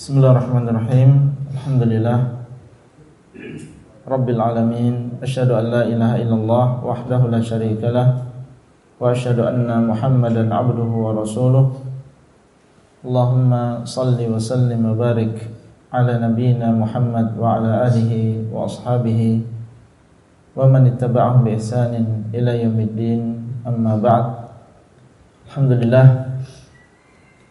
Bismillahirrahmanirrahim. Alhamdulillah. Rabbil alamin. Asyhadu an la ilaha illallah wahdahu la syarikalah wa asyhadu anna Muhammadan abduhu wa rasuluh. Allahumma salli wa sallim wa barik ala nabiyyina Muhammad wa ala alihi wa ashabihi wa man ittaba'ahum bi ihsanin ila yaumiddin. Amma ba'd. Alhamdulillah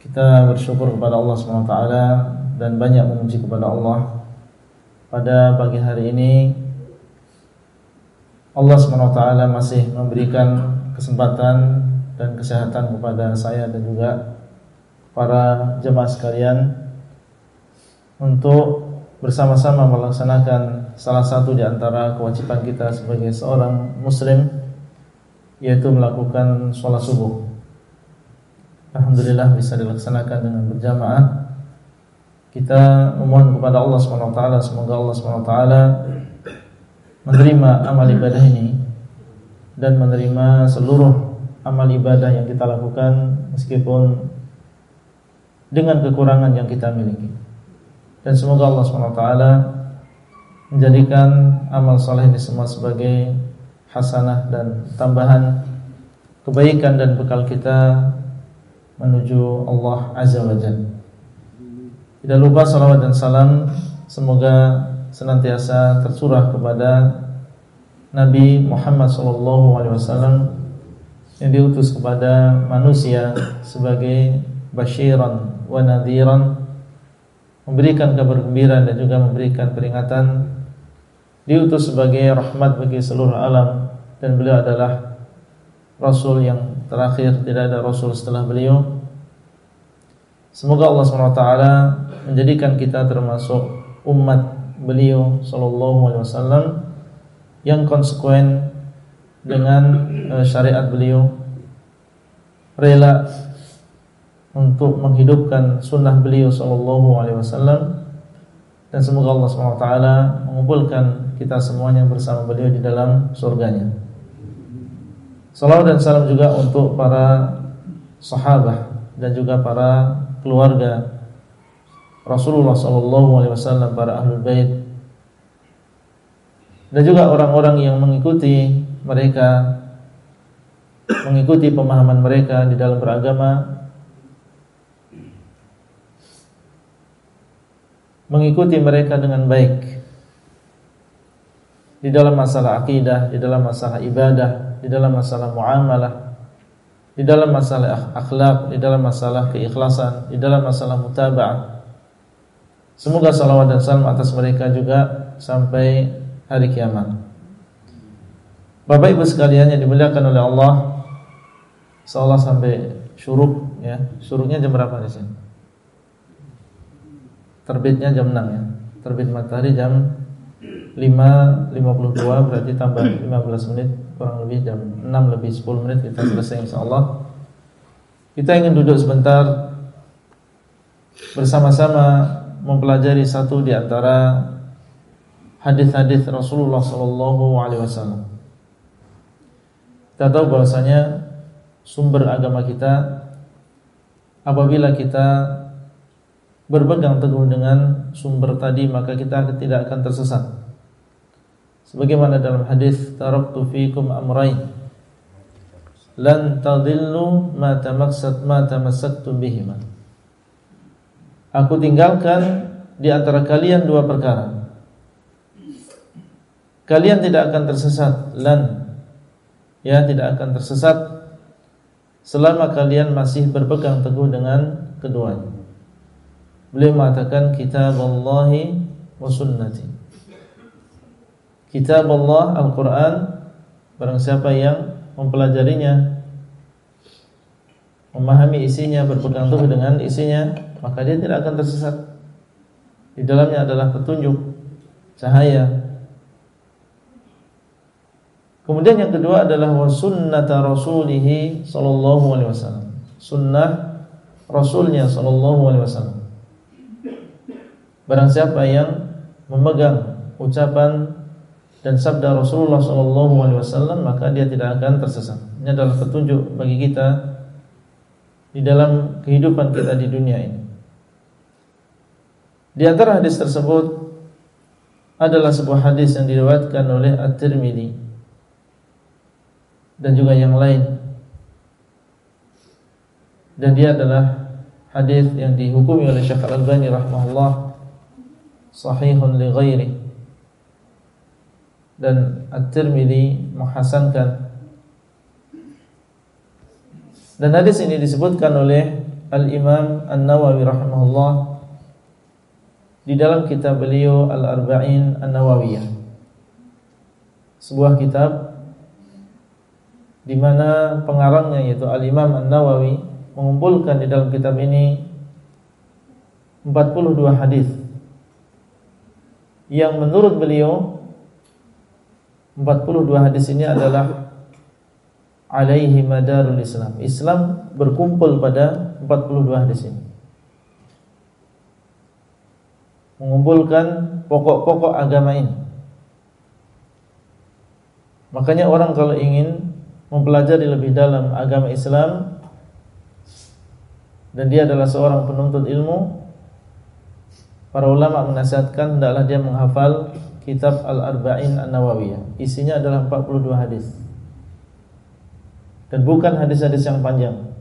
kita bersyukur kepada Allah SWT dan banyak memuji kepada Allah Pada pagi hari ini Allah SWT masih memberikan kesempatan dan kesehatan kepada saya dan juga para jemaah sekalian Untuk bersama-sama melaksanakan salah satu di antara kewajiban kita sebagai seorang muslim Yaitu melakukan sholat subuh Alhamdulillah bisa dilaksanakan dengan berjamaah. Kita memohon kepada Allah SWT semoga Allah SWT menerima amal ibadah ini dan menerima seluruh amal ibadah yang kita lakukan meskipun dengan kekurangan yang kita miliki. Dan semoga Allah SWT menjadikan amal soleh ini semua sebagai hasanah dan tambahan kebaikan dan bekal kita menuju Allah Azza wa Jalla. Tidak lupa salawat dan salam. Semoga senantiasa tercurah kepada Nabi Muhammad SAW yang diutus kepada manusia sebagai basyiran wa nadhiran memberikan kabar gembira dan juga memberikan peringatan. Diutus sebagai rahmat bagi seluruh alam dan beliau adalah rasul yang terakhir. Tidak ada rasul setelah beliau. Semoga Allah SWT menjadikan kita termasuk umat beliau sallallahu alaihi wasallam yang konsekuen dengan uh, syariat beliau rela untuk menghidupkan sunnah beliau sallallahu alaihi wasallam dan semoga Allah SWT mengumpulkan kita semuanya bersama beliau di dalam surganya. Salam dan salam juga untuk para sahabat dan juga para keluarga Rasulullah sallallahu alaihi wasallam, para ahlul bait dan juga orang-orang yang mengikuti mereka mengikuti pemahaman mereka di dalam beragama mengikuti mereka dengan baik di dalam masalah akidah, di dalam masalah ibadah, di dalam masalah muamalah, di dalam masalah akhlak, di dalam masalah keikhlasan, di dalam masalah mutaba'ah. Semoga salawat dan salam atas mereka juga sampai hari kiamat. Bapak Ibu sekalian yang dimuliakan oleh Allah, seolah sampai syuruk ya. Syuruknya jam berapa di sini? Terbitnya jam 6 ya. Terbit matahari jam 5.52 berarti tambah 15 menit kurang lebih jam 6 lebih 10 menit kita selesai insyaallah. Kita ingin duduk sebentar bersama-sama mempelajari satu di antara hadis-hadis Rasulullah sallallahu alaihi wasallam. Kita tahu bahwasanya sumber agama kita apabila kita berpegang teguh dengan sumber tadi maka kita tidak akan tersesat sebagaimana dalam hadis taraktu fikum amrayn. Lan tadillu ma tamassat ma tamassaktum bihima. Aku tinggalkan di antara kalian dua perkara. Kalian tidak akan tersesat. Lan. Ya tidak akan tersesat selama kalian masih berpegang teguh dengan keduanya. Beliau mengatakan kitab Allahi wa sunnati kitab Allah Al-Quran Barang siapa yang mempelajarinya Memahami isinya, berpegang teguh dengan isinya Maka dia tidak akan tersesat Di dalamnya adalah petunjuk Cahaya Kemudian yang kedua adalah wa sunnata rasulihi sallallahu alaihi wasallam. Sunnah rasulnya sallallahu alaihi wasallam. Barang siapa yang memegang ucapan dan sabda Rasulullah SAW maka dia tidak akan tersesat. Ini adalah petunjuk bagi kita di dalam kehidupan kita di dunia ini. Di antara hadis tersebut adalah sebuah hadis yang diriwayatkan oleh At-Tirmidzi dan juga yang lain. Dan dia adalah hadis yang dihukumi oleh Syekh Al-Albani rahimahullah sahihun li ghairi. Dan At-Tirmidzi menghasankan dan hadis ini disebutkan oleh Al-Imam An-Nawawi rahimahullah di dalam kitab beliau Al-Arba'in An-Nawawiyah. Sebuah kitab di mana pengarangnya yaitu Al-Imam An-Nawawi mengumpulkan di dalam kitab ini 42 hadis yang menurut beliau 42 hadis ini adalah alaihi madarul Islam. Islam berkumpul pada 42 hadis ini. mengumpulkan pokok-pokok agama ini. Makanya orang kalau ingin mempelajari lebih dalam agama Islam dan dia adalah seorang penuntut ilmu, para ulama menasihatkan hendaklah dia menghafal kitab Al-Arba'in An-Nawawiyah. Isinya adalah 42 hadis. Dan bukan hadis-hadis yang panjang.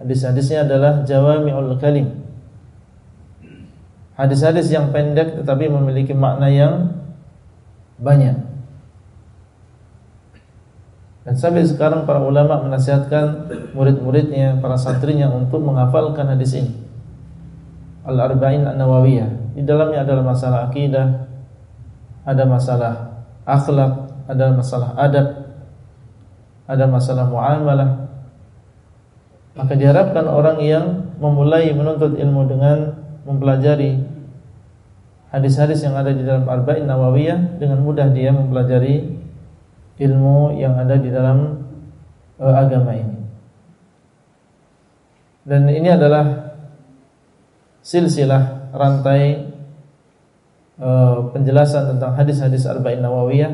Hadis-hadisnya adalah jawami'ul kalim hadis-hadis yang pendek tetapi memiliki makna yang banyak. Dan sampai sekarang para ulama menasihatkan murid-muridnya, para santrinya untuk menghafalkan hadis ini. Al-Arba'in An-Nawawiyah. Di dalamnya adalah masalah akidah, ada masalah akhlak, ada masalah adab, ada masalah muamalah. Maka diharapkan orang yang memulai menuntut ilmu dengan mempelajari hadis-hadis yang ada di dalam Arba'in Nawawiyah dengan mudah dia mempelajari ilmu yang ada di dalam uh, agama ini. Dan ini adalah silsilah rantai uh, penjelasan tentang hadis-hadis Arba'in Nawawiyah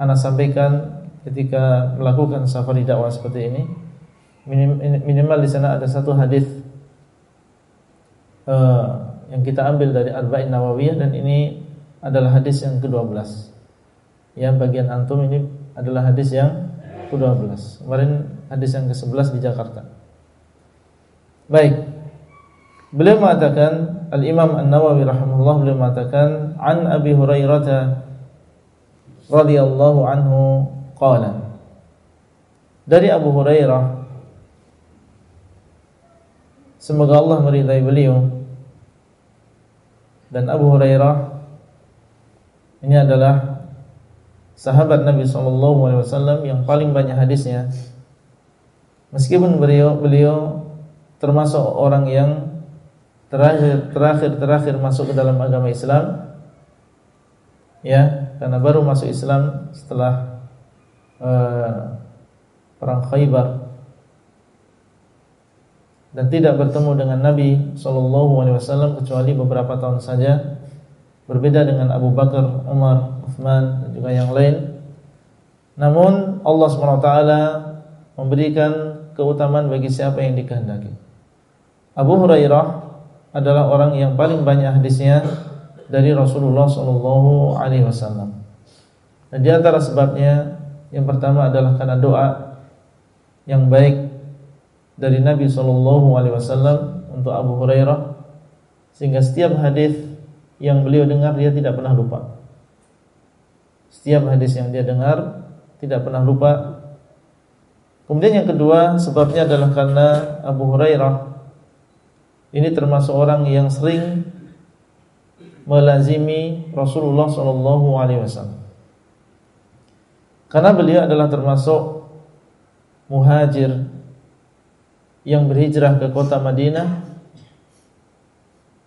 Ana sampaikan ketika melakukan safari dakwah seperti ini minimal di sana ada satu hadis uh, yang kita ambil dari Arba'in Nawawiyah dan ini adalah hadis yang ke-12. Yang bagian antum ini adalah hadis yang ke-12. Kemarin hadis yang ke-11 di Jakarta. Baik. Beliau mengatakan Al-Imam An-Nawawi rahimahullah beliau mengatakan an Abi Hurairah radhiyallahu anhu qala. Dari Abu Hurairah Semoga Allah meridai beliau. Dan Abu Hurairah Ini adalah Sahabat Nabi SAW Yang paling banyak hadisnya. Meskipun beliau Beliau termasuk orang yang Terakhir Terakhir terakhir masuk ke dalam agama Islam Ya Karena baru masuk Islam Setelah uh, Perang Khaybar dan tidak bertemu dengan Nabi Shallallahu Alaihi Wasallam kecuali beberapa tahun saja. Berbeda dengan Abu Bakar, Umar, Uthman dan juga yang lain. Namun Allah swt memberikan keutamaan bagi siapa yang dikehendaki. Abu Hurairah adalah orang yang paling banyak hadisnya dari Rasulullah Shallallahu Alaihi Wasallam. Dan di antara sebabnya yang pertama adalah karena doa yang baik dari Nabi Shallallahu Alaihi Wasallam untuk Abu Hurairah sehingga setiap hadis yang beliau dengar dia tidak pernah lupa. Setiap hadis yang dia dengar tidak pernah lupa. Kemudian yang kedua sebabnya adalah karena Abu Hurairah ini termasuk orang yang sering melazimi Rasulullah Shallallahu Alaihi Wasallam. Karena beliau adalah termasuk muhajir yang berhijrah ke kota Madinah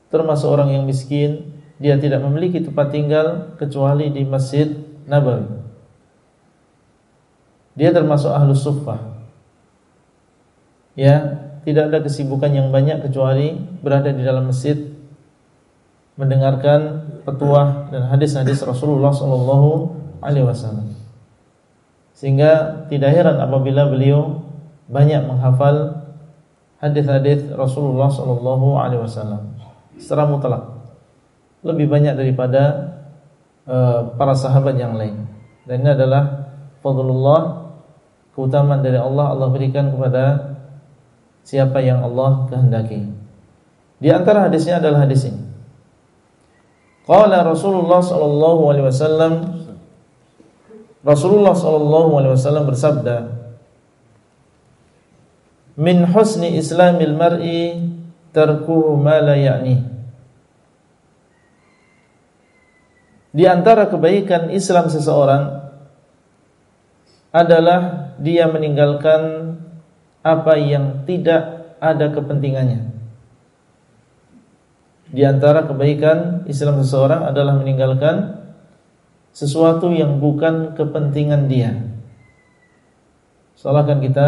termasuk orang yang miskin dia tidak memiliki tempat tinggal kecuali di Masjid Nabawi dia termasuk ahlus suffah ya tidak ada kesibukan yang banyak kecuali berada di dalam masjid mendengarkan petuah dan hadis-hadis Rasulullah sallallahu alaihi wasallam. Sehingga tidak heran apabila beliau banyak menghafal hadis-hadis Rasulullah sallallahu alaihi wasallam. secara mutlak. Lebih banyak daripada uh, para sahabat yang lain. Dan ini adalah fadlullah keutamaan dari Allah Allah berikan kepada siapa yang Allah kehendaki. Di antara hadisnya adalah hadis ini. Qala Rasulullah sallallahu alaihi wasallam Rasulullah sallallahu alaihi wasallam bersabda Min husni islamil mar'i tarkuhu ma la ya'ni Di antara kebaikan Islam seseorang adalah dia meninggalkan apa yang tidak ada kepentingannya. Di antara kebaikan Islam seseorang adalah meninggalkan sesuatu yang bukan kepentingan dia. Soalnya kita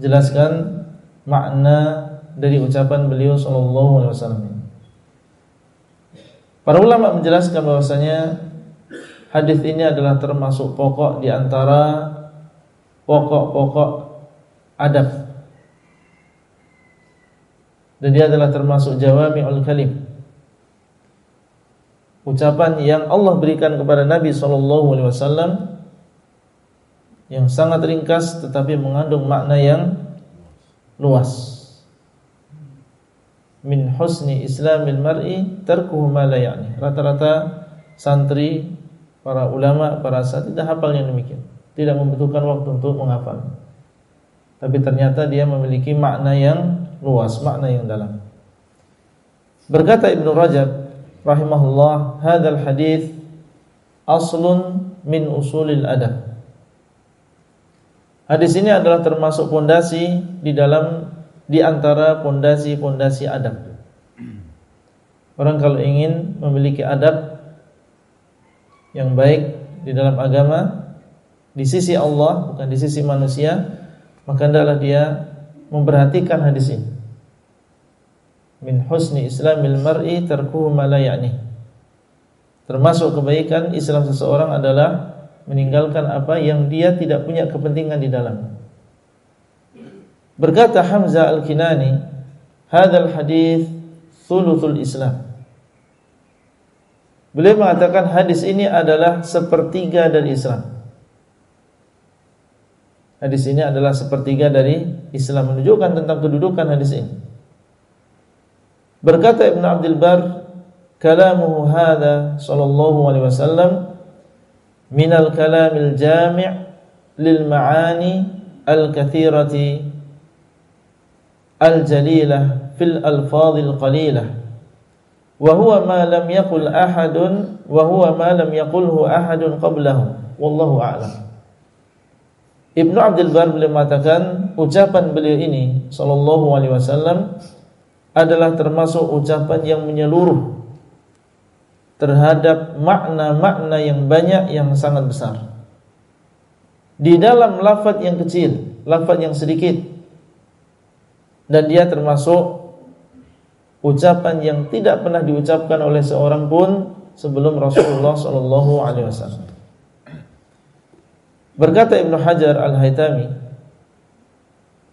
jelaskan makna dari ucapan beliau sallallahu alaihi wasallam. Para ulama menjelaskan bahwasanya hadis ini adalah termasuk pokok di antara pokok-pokok adab. Dan dia adalah termasuk jawami'ul kalim. Ucapan yang Allah berikan kepada Nabi sallallahu alaihi wasallam yang sangat ringkas tetapi mengandung makna yang luas. Min husni islamil mar'i tarkuhu ma la ya'ni. Rata-rata santri, para ulama, para hafal yang demikian. Tidak membutuhkan waktu untuk menghafal tapi ternyata dia memiliki makna yang luas, makna yang dalam. Berkata Ibnu Rajab rahimahullah, "Hadzal hadis aslun min usulil adab." Hadis ini adalah termasuk pondasi di dalam di antara pondasi-pondasi adab. Orang kalau ingin memiliki adab yang baik di dalam agama di sisi Allah bukan di sisi manusia, maka hendaklah dia memperhatikan hadis ini. Min husni islamil mar'i tarkuhu ma la ya'ni. Termasuk kebaikan Islam seseorang adalah meninggalkan apa yang dia tidak punya kepentingan di dalam. Berkata Hamzah Al-Kinani, "Hadzal hadis thuluthul Islam." Beliau mengatakan hadis ini adalah sepertiga dari Islam. Hadis ini adalah sepertiga dari Islam menunjukkan tentang kedudukan hadis ini. Berkata Ibn Abdul Bar, kalamuhu hadha sallallahu alaihi wasallam min al-kalamil jami' lil ma'ani al-kathirati al-jalilah fil alfadhil qalilah. Ma lam yaqul ahadun wa huwa ma lam yaqulhu ahadun qablahu. Wallahu a'lam Ibnu Abdul Bar beliau mengatakan ucapan beliau ini sallallahu alaihi wasallam adalah termasuk ucapan yang menyeluruh terhadap makna-makna yang banyak yang sangat besar. Di dalam lafaz yang kecil, lafaz yang sedikit. Dan dia termasuk ucapan yang tidak pernah diucapkan oleh seorang pun sebelum Rasulullah sallallahu alaihi wasallam. Berkata Ibnu Hajar Al-Haytami,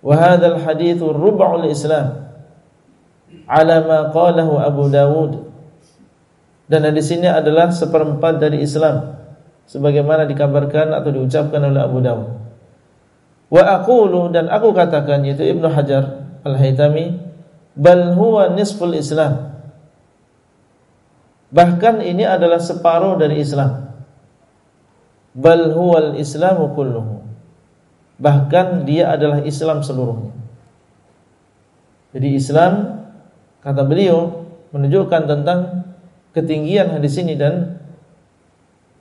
"Wa hadzal haditsu rub'ul Islam ala ma qalahu Abu Dawud." Dan di sini adalah seperempat dari Islam sebagaimana dikabarkan atau diucapkan oleh Abu Dawud. Wa aqulu dan aku katakan yaitu Ibnu Hajar Al-Haytami, bal huwa nisful Islam. Bahkan ini adalah separuh dari Islam bal huwal islamu kulluhu. Bahkan dia adalah Islam seluruhnya. Jadi Islam kata beliau menunjukkan tentang ketinggian hadis ini dan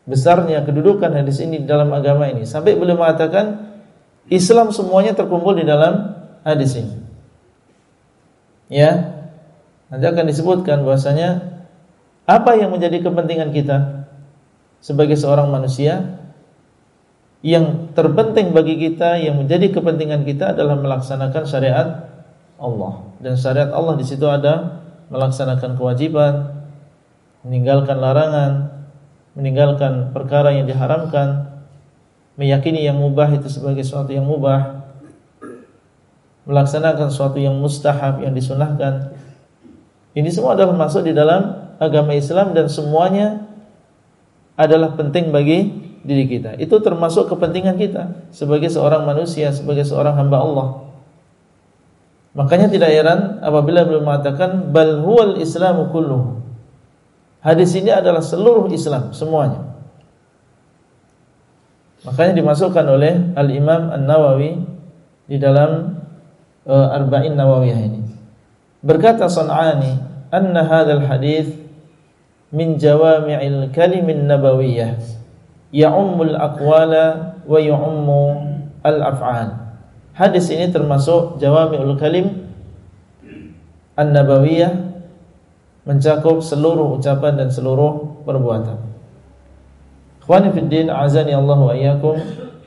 besarnya kedudukan hadis ini dalam agama ini. Sampai beliau mengatakan Islam semuanya terkumpul di dalam hadis ini. Ya nanti akan disebutkan bahwasanya apa yang menjadi kepentingan kita sebagai seorang manusia yang terpenting bagi kita yang menjadi kepentingan kita adalah melaksanakan syariat Allah dan syariat Allah di situ ada melaksanakan kewajiban, meninggalkan larangan, meninggalkan perkara yang diharamkan, meyakini yang mubah itu sebagai sesuatu yang mubah, melaksanakan sesuatu yang mustahab yang disunahkan. Ini semua adalah masuk di dalam agama Islam dan semuanya adalah penting bagi diri kita. Itu termasuk kepentingan kita sebagai seorang manusia, sebagai seorang hamba Allah. Makanya tidak heran apabila beliau mengatakan bal huwal islamu kulluh. Hadis ini adalah seluruh Islam semuanya. Makanya dimasukkan oleh Al-Imam An-Nawawi di dalam uh, Arba'in Nawawiyah ini. Berkata San'ani, "Anna hadzal hadis min jawami'il kalimin nabawiyah, ya'ummul aqwala wa ya'ummu al-af'al." Hadis ini termasuk jawami'ul kalim an-nabawiyah mencakup seluruh ucapan dan seluruh perbuatan. Ikhwani fiddin azani Allah wa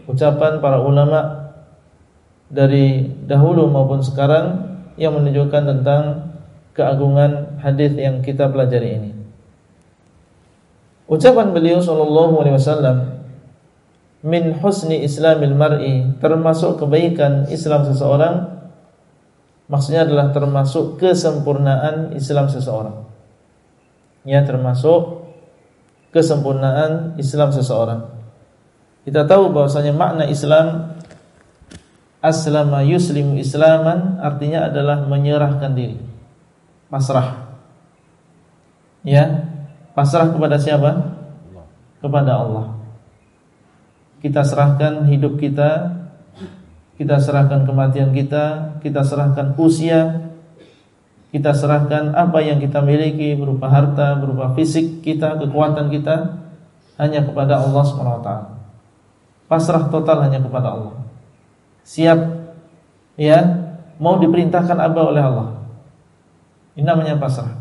ucapan para ulama dari dahulu maupun sekarang yang menunjukkan tentang keagungan hadis yang kita pelajari ini. Ucapan beliau sallallahu alaihi wasallam min husni islamil mar'i termasuk kebaikan Islam seseorang maksudnya adalah termasuk kesempurnaan Islam seseorang. Ya termasuk kesempurnaan Islam seseorang. Kita tahu bahwasanya makna Islam aslama yuslimu islaman artinya adalah menyerahkan diri. Pasrah. Ya, pasrah kepada siapa? Kepada Allah. Kita serahkan hidup kita, kita serahkan kematian kita, kita serahkan usia, kita serahkan apa yang kita miliki berupa harta, berupa fisik kita, kekuatan kita hanya kepada Allah SWT. Pasrah total hanya kepada Allah. Siap ya, mau diperintahkan apa oleh Allah. Ini namanya pasrah.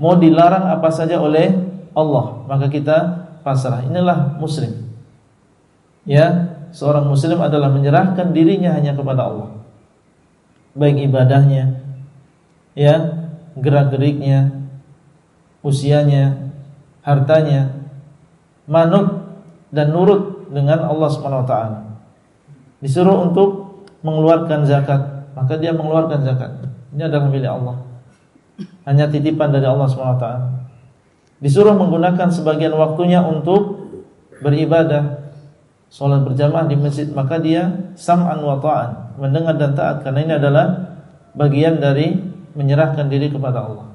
Mau dilarang apa saja oleh Allah, maka kita pasrah. Inilah muslim. Ya, seorang muslim adalah menyerahkan dirinya hanya kepada Allah. Baik ibadahnya, ya gerak-geriknya, usianya, hartanya, manut dan nurut dengan Allah taala. Disuruh untuk mengeluarkan zakat, maka dia mengeluarkan zakat. Ini adalah milik Allah. Hanya titipan dari Allah taala. Disuruh menggunakan sebagian waktunya untuk beribadah, sholat berjamaah di masjid, maka dia sam'an wa ta'an, mendengar dan taat karena ini adalah bagian dari menyerahkan diri kepada Allah.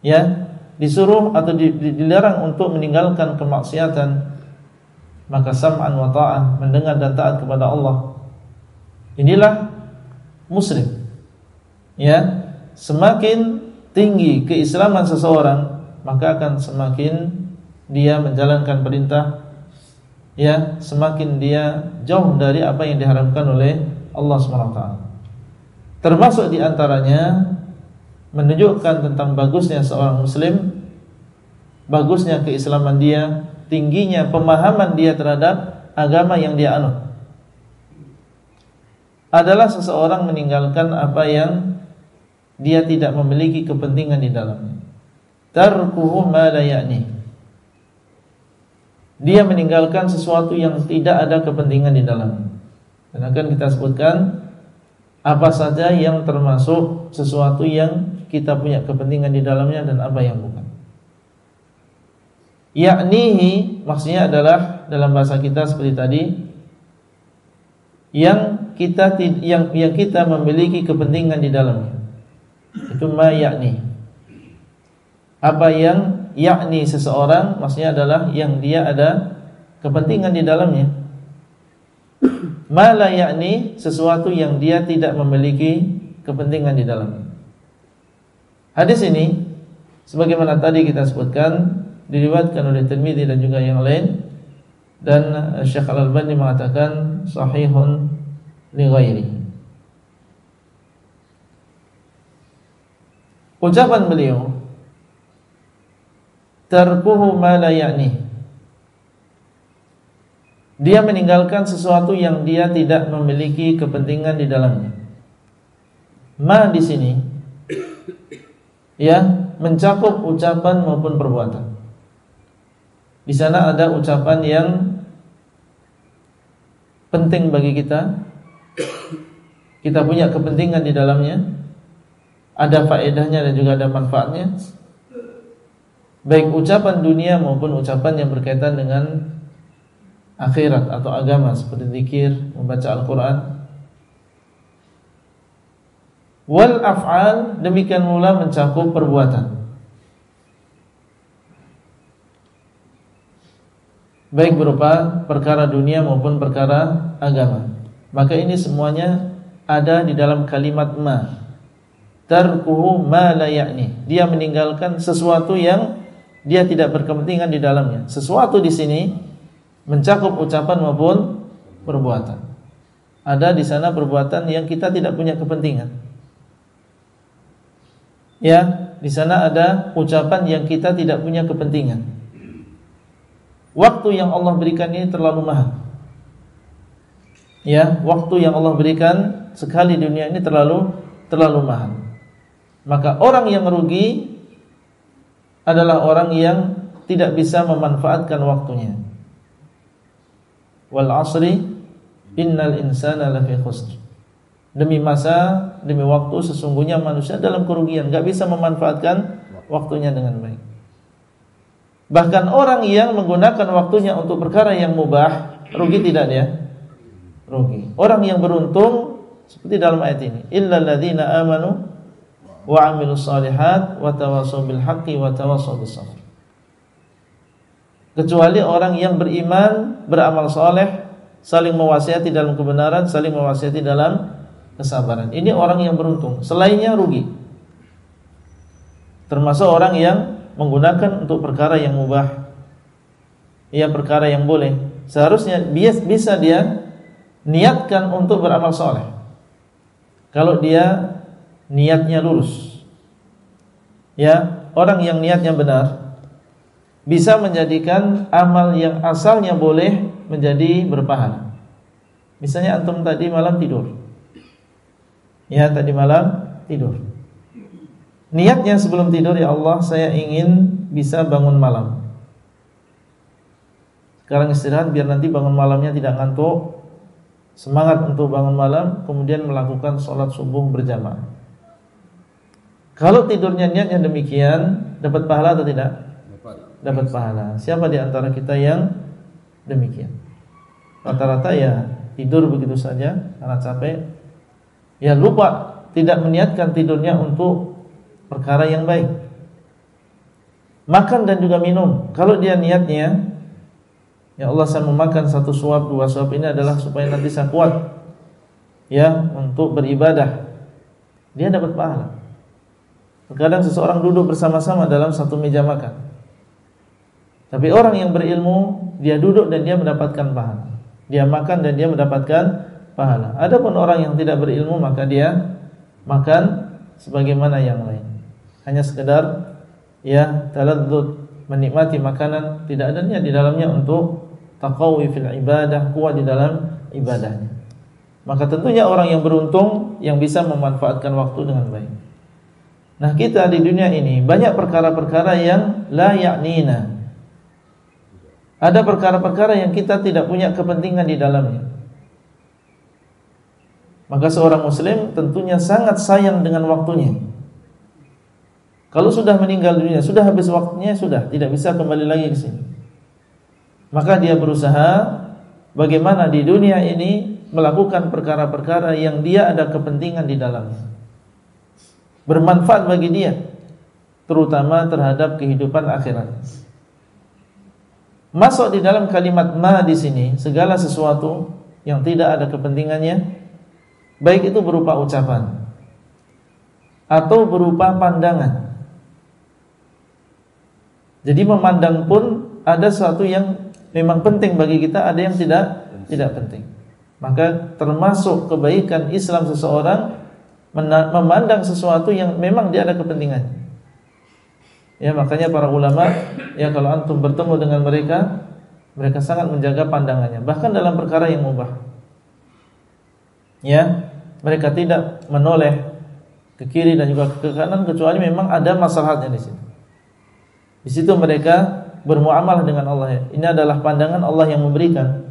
Ya, disuruh atau dilarang untuk meninggalkan kemaksiatan, maka sam'an wa ta'ah, mendengar dan taat kepada Allah. Inilah muslim. Ya, semakin tinggi keislaman seseorang, maka akan semakin dia menjalankan perintah ya, semakin dia jauh dari apa yang diharapkan oleh Allah taala. Termasuk di antaranya menunjukkan tentang bagusnya seorang muslim, bagusnya keislaman dia, tingginya pemahaman dia terhadap agama yang dia anut. Adalah seseorang meninggalkan apa yang dia tidak memiliki kepentingan di dalamnya. Tarkuhu ma la ya'ni. Dia meninggalkan sesuatu yang tidak ada kepentingan di dalamnya. Dan akan kita sebutkan apa saja yang termasuk sesuatu yang kita punya kepentingan di dalamnya dan apa yang bukan. Yaknihi maksudnya adalah dalam bahasa kita seperti tadi yang kita yang yang kita memiliki kepentingan di dalamnya. Itu ma yakni. Apa yang yakni seseorang maksudnya adalah yang dia ada kepentingan di dalamnya Mala yakni sesuatu yang dia tidak memiliki kepentingan di dalamnya. Hadis ini sebagaimana tadi kita sebutkan diriwayatkan oleh Tirmizi dan juga yang lain dan Syekh Al-Albani mengatakan sahihun li ghairi. Ucapan beliau tarkuhu ma la dia meninggalkan sesuatu yang dia tidak memiliki kepentingan di dalamnya. Ma di sini ya mencakup ucapan maupun perbuatan. Di sana ada ucapan yang penting bagi kita. Kita punya kepentingan di dalamnya. Ada faedahnya dan juga ada manfaatnya. Baik ucapan dunia maupun ucapan yang berkaitan dengan akhirat atau agama seperti zikir, membaca Al-Qur'an. Wal af'al demikian pula mencakup perbuatan. Baik berupa perkara dunia maupun perkara agama. Maka ini semuanya ada di dalam kalimat ma tarkuhu ma la ya'ni. Dia meninggalkan sesuatu yang dia tidak berkepentingan di dalamnya. Sesuatu di sini mencakup ucapan maupun perbuatan. Ada di sana perbuatan yang kita tidak punya kepentingan. Ya, di sana ada ucapan yang kita tidak punya kepentingan. Waktu yang Allah berikan ini terlalu mahal. Ya, waktu yang Allah berikan sekali dunia ini terlalu terlalu mahal. Maka orang yang rugi adalah orang yang tidak bisa memanfaatkan waktunya. Wal asri innal insana lafi khusr. Demi masa, demi waktu sesungguhnya manusia dalam kerugian, enggak bisa memanfaatkan waktunya dengan baik. Bahkan orang yang menggunakan waktunya untuk perkara yang mubah, rugi tidak dia? Rugi. Orang yang beruntung seperti dalam ayat ini, illal ladzina amanu wa amilus salihat wa tawassaw bil haqqi. Kecuali orang yang beriman, beramal soleh, saling mewasiati dalam kebenaran, saling mewasiati dalam kesabaran. Ini orang yang beruntung. Selainnya rugi. Termasuk orang yang menggunakan untuk perkara yang mubah. Ya perkara yang boleh. Seharusnya bisa dia niatkan untuk beramal soleh. Kalau dia niatnya lurus. Ya, orang yang niatnya benar bisa menjadikan amal yang asalnya boleh menjadi berpahala. Misalnya antum tadi malam tidur. Ya, tadi malam tidur. Niatnya sebelum tidur ya Allah, saya ingin bisa bangun malam. Sekarang istirahat biar nanti bangun malamnya tidak ngantuk. Semangat untuk bangun malam, kemudian melakukan sholat subuh berjamaah. Kalau tidurnya niatnya demikian, dapat pahala atau tidak? Dapat. pahala. Siapa di antara kita yang demikian? Rata-rata ya tidur begitu saja karena capek. Ya lupa tidak meniatkan tidurnya untuk perkara yang baik. Makan dan juga minum. Kalau dia niatnya Ya Allah saya memakan satu suap dua suap ini adalah supaya nanti saya kuat ya untuk beribadah. Dia dapat pahala. Terkadang seseorang duduk bersama-sama dalam satu meja makan. Tapi orang yang berilmu, dia duduk dan dia mendapatkan pahala. Dia makan dan dia mendapatkan pahala. Adapun orang yang tidak berilmu, maka dia makan sebagaimana yang lain. Hanya sekedar ya taladzud menikmati makanan, tidak ada niat di dalamnya untuk taqawi fil ibadah, kuat di dalam ibadahnya. Maka tentunya orang yang beruntung yang bisa memanfaatkan waktu dengan baik. Nah kita di dunia ini banyak perkara-perkara yang la ya'nina. Ada perkara-perkara yang kita tidak punya kepentingan di dalamnya. Maka seorang muslim tentunya sangat sayang dengan waktunya. Kalau sudah meninggal dunia, sudah habis waktunya, sudah Tidak bisa kembali lagi ke sini. Maka dia berusaha Bagaimana di dunia ini Melakukan perkara-perkara yang dia ada kepentingan di dalamnya bermanfaat bagi dia terutama terhadap kehidupan akhirat. Masuk di dalam kalimat ma di sini segala sesuatu yang tidak ada kepentingannya baik itu berupa ucapan atau berupa pandangan. Jadi memandang pun ada sesuatu yang memang penting bagi kita, ada yang tidak tidak penting. Maka termasuk kebaikan Islam seseorang memandang sesuatu yang memang dia ada kepentingan. Ya, makanya para ulama ya kalau antum bertemu dengan mereka, mereka sangat menjaga pandangannya, bahkan dalam perkara yang mubah. Ya, mereka tidak menoleh ke kiri dan juga ke kanan kecuali memang ada masalahnya di situ. Di situ mereka bermuamalah dengan Allah. Ini adalah pandangan Allah yang memberikan.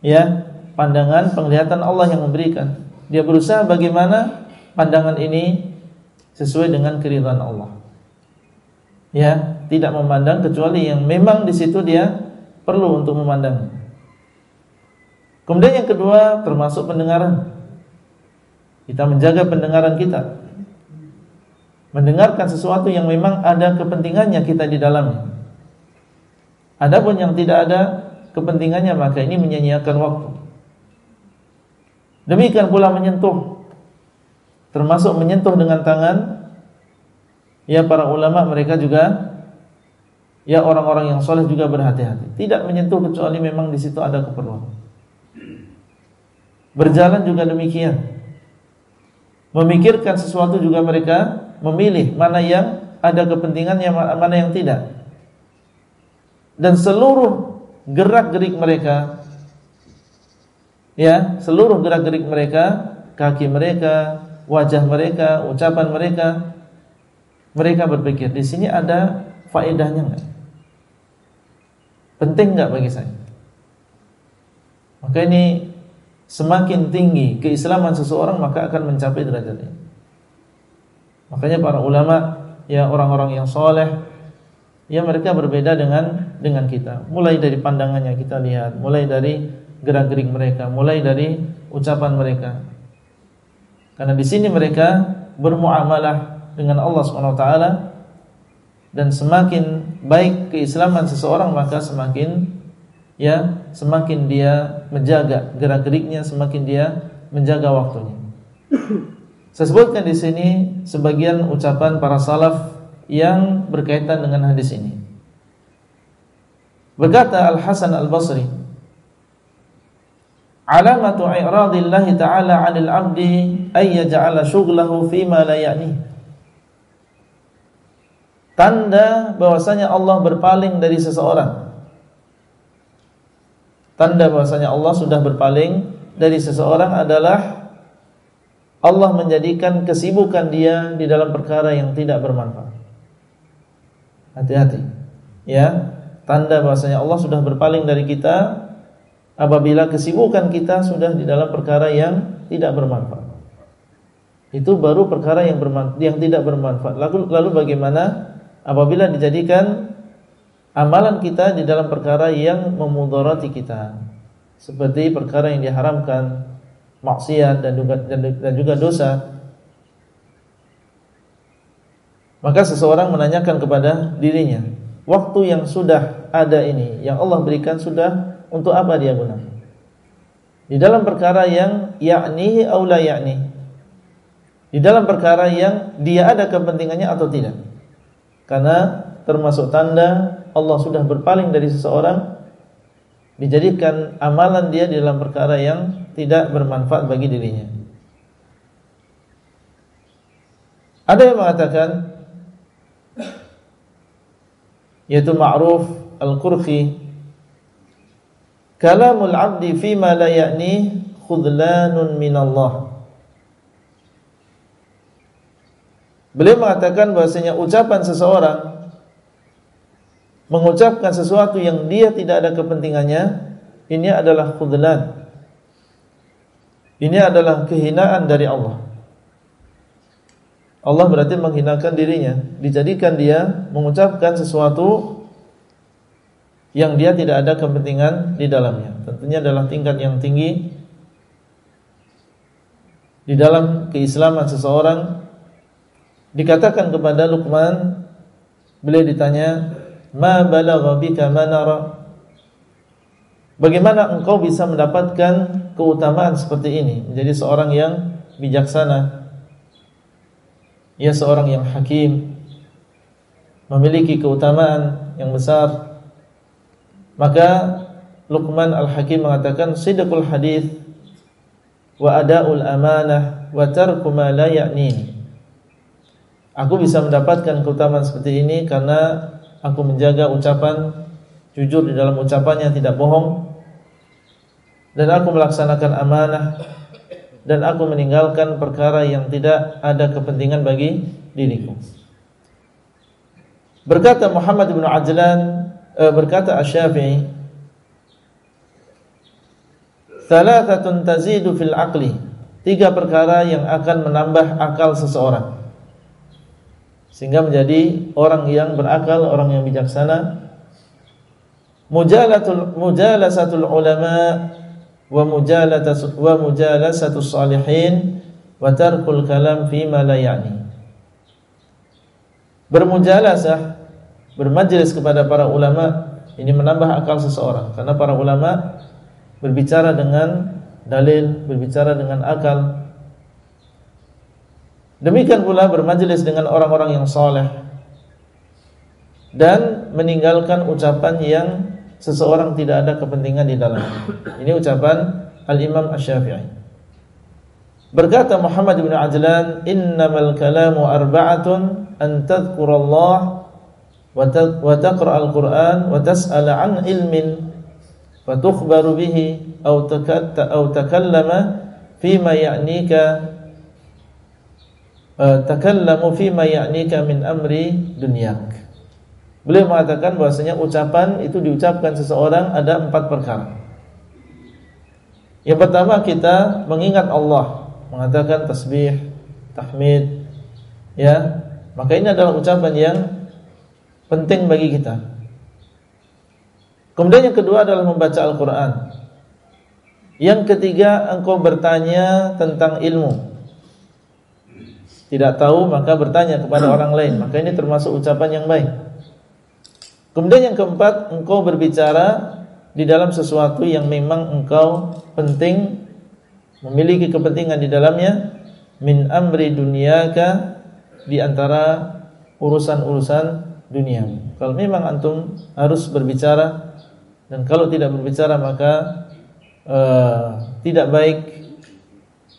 Ya, pandangan penglihatan Allah yang memberikan. Dia berusaha bagaimana pandangan ini sesuai dengan keridhaan Allah. Ya, tidak memandang kecuali yang memang di situ dia perlu untuk memandang. Kemudian yang kedua termasuk pendengaran. Kita menjaga pendengaran kita. Mendengarkan sesuatu yang memang ada kepentingannya kita di dalamnya. Adapun yang tidak ada kepentingannya maka ini menyanyiakan waktu. Demikian pula menyentuh. Termasuk menyentuh dengan tangan. Ya para ulama mereka juga ya orang-orang yang soleh juga berhati-hati. Tidak menyentuh kecuali memang di situ ada keperluan. Berjalan juga demikian. Memikirkan sesuatu juga mereka memilih mana yang ada kepentingannya mana yang tidak. Dan seluruh gerak-gerik mereka ya seluruh gerak-gerik mereka kaki mereka wajah mereka, ucapan mereka, mereka berpikir di sini ada faedahnya enggak? Penting enggak bagi saya? Maka ini semakin tinggi keislaman seseorang maka akan mencapai derajat ini. Makanya para ulama ya orang-orang yang soleh ya mereka berbeda dengan dengan kita. Mulai dari pandangannya kita lihat, mulai dari gerak-gerik mereka, mulai dari ucapan mereka. Karena di sini mereka bermuamalah dengan Allah taala dan semakin baik keislaman seseorang maka semakin ya semakin dia menjaga gerak-geriknya, semakin dia menjaga waktunya. Saya sebutkan di sini sebagian ucapan para salaf yang berkaitan dengan hadis ini. Berkata Al Hasan Al Basri, alamatu i'radillahi ta'ala 'anil 'abdi ay yaj'ala syughlahu fima la ya'ni. Tanda bahwasanya Allah berpaling dari seseorang. Tanda bahwasanya Allah sudah berpaling dari seseorang adalah Allah menjadikan kesibukan dia di dalam perkara yang tidak bermanfaat. Hati-hati. Ya tanda bahwasanya Allah sudah berpaling dari kita apabila kesibukan kita sudah di dalam perkara yang tidak bermanfaat. Itu baru perkara yang bermanfaat, yang tidak bermanfaat. Lalu lalu bagaimana apabila dijadikan amalan kita di dalam perkara yang memudarati kita? Seperti perkara yang diharamkan, maksiat dan juga dan juga dosa. Maka seseorang menanyakan kepada dirinya, waktu yang sudah ada ini, yang Allah berikan sudah untuk apa dia gunakan? Di dalam perkara yang yakni atau la yakni. Di dalam perkara yang dia ada kepentingannya atau tidak. Karena termasuk tanda Allah sudah berpaling dari seseorang dijadikan amalan dia di dalam perkara yang tidak bermanfaat bagi dirinya. Ada yang mengatakan yaitu Ma'ruf Al-Qurfi Kalamul abdi fima la ya'ni khudlanun minallah. Beliau mengatakan bahasanya ucapan seseorang mengucapkan sesuatu yang dia tidak ada kepentingannya, ini adalah khudlan. Ini adalah kehinaan dari Allah. Allah berarti menghinakan dirinya, dijadikan dia mengucapkan sesuatu yang dia tidak ada kepentingan di dalamnya. Tentunya adalah tingkat yang tinggi di dalam keislaman seseorang. Dikatakan kepada Luqman, beliau ditanya, "Ma balagha bika manara?" Bagaimana engkau bisa mendapatkan keutamaan seperti ini, menjadi seorang yang bijaksana, ya seorang yang hakim, memiliki keutamaan yang besar maka Luqman Al-Hakim mengatakan sidqul hadis wa adaul amanah wa tarku ma la. Aku bisa mendapatkan keutamaan seperti ini karena aku menjaga ucapan jujur di dalam ucapannya tidak bohong dan aku melaksanakan amanah dan aku meninggalkan perkara yang tidak ada kepentingan bagi diriku. Berkata Muhammad bin Ajlan berkata Asy-Syafi'i Thalathatun tazidu fil aqli Tiga perkara yang akan menambah akal seseorang sehingga menjadi orang yang berakal, orang yang bijaksana. Mujalatul mujalasatul ulama wa mujalasatul wa mujalasatus salihin wa tarkul kalam fi ma la ya'ni. Bermujalasah, bermajlis kepada para ulama ini menambah akal seseorang karena para ulama berbicara dengan dalil, berbicara dengan akal. Demikian pula bermajlis dengan orang-orang yang soleh dan meninggalkan ucapan yang seseorang tidak ada kepentingan di dalam. Ini ucapan Al-Imam Asy-Syafi'i. Berkata Muhammad bin Ajlan, "Innamal kalamu arba'atun an tadhkurallah wa taqra al-Qur'an wa tas'ala an ilmin wa tukhbaru bihi aw takatta aw takallama fima ya'nika e, takallamu fima ya'nika min amri dunyak. Beliau mengatakan bahwasanya ucapan itu diucapkan seseorang ada empat perkara. Yang pertama kita mengingat Allah, mengatakan tasbih, tahmid, ya. Maka ini adalah ucapan yang penting bagi kita. Kemudian yang kedua adalah membaca Al-Qur'an. Yang ketiga, engkau bertanya tentang ilmu. Tidak tahu maka bertanya kepada orang lain. Maka ini termasuk ucapan yang baik. Kemudian yang keempat, engkau berbicara di dalam sesuatu yang memang engkau penting memiliki kepentingan di dalamnya min amri dunyaka di antara urusan-urusan dunia. Kalau memang antum harus berbicara dan kalau tidak berbicara maka uh, tidak baik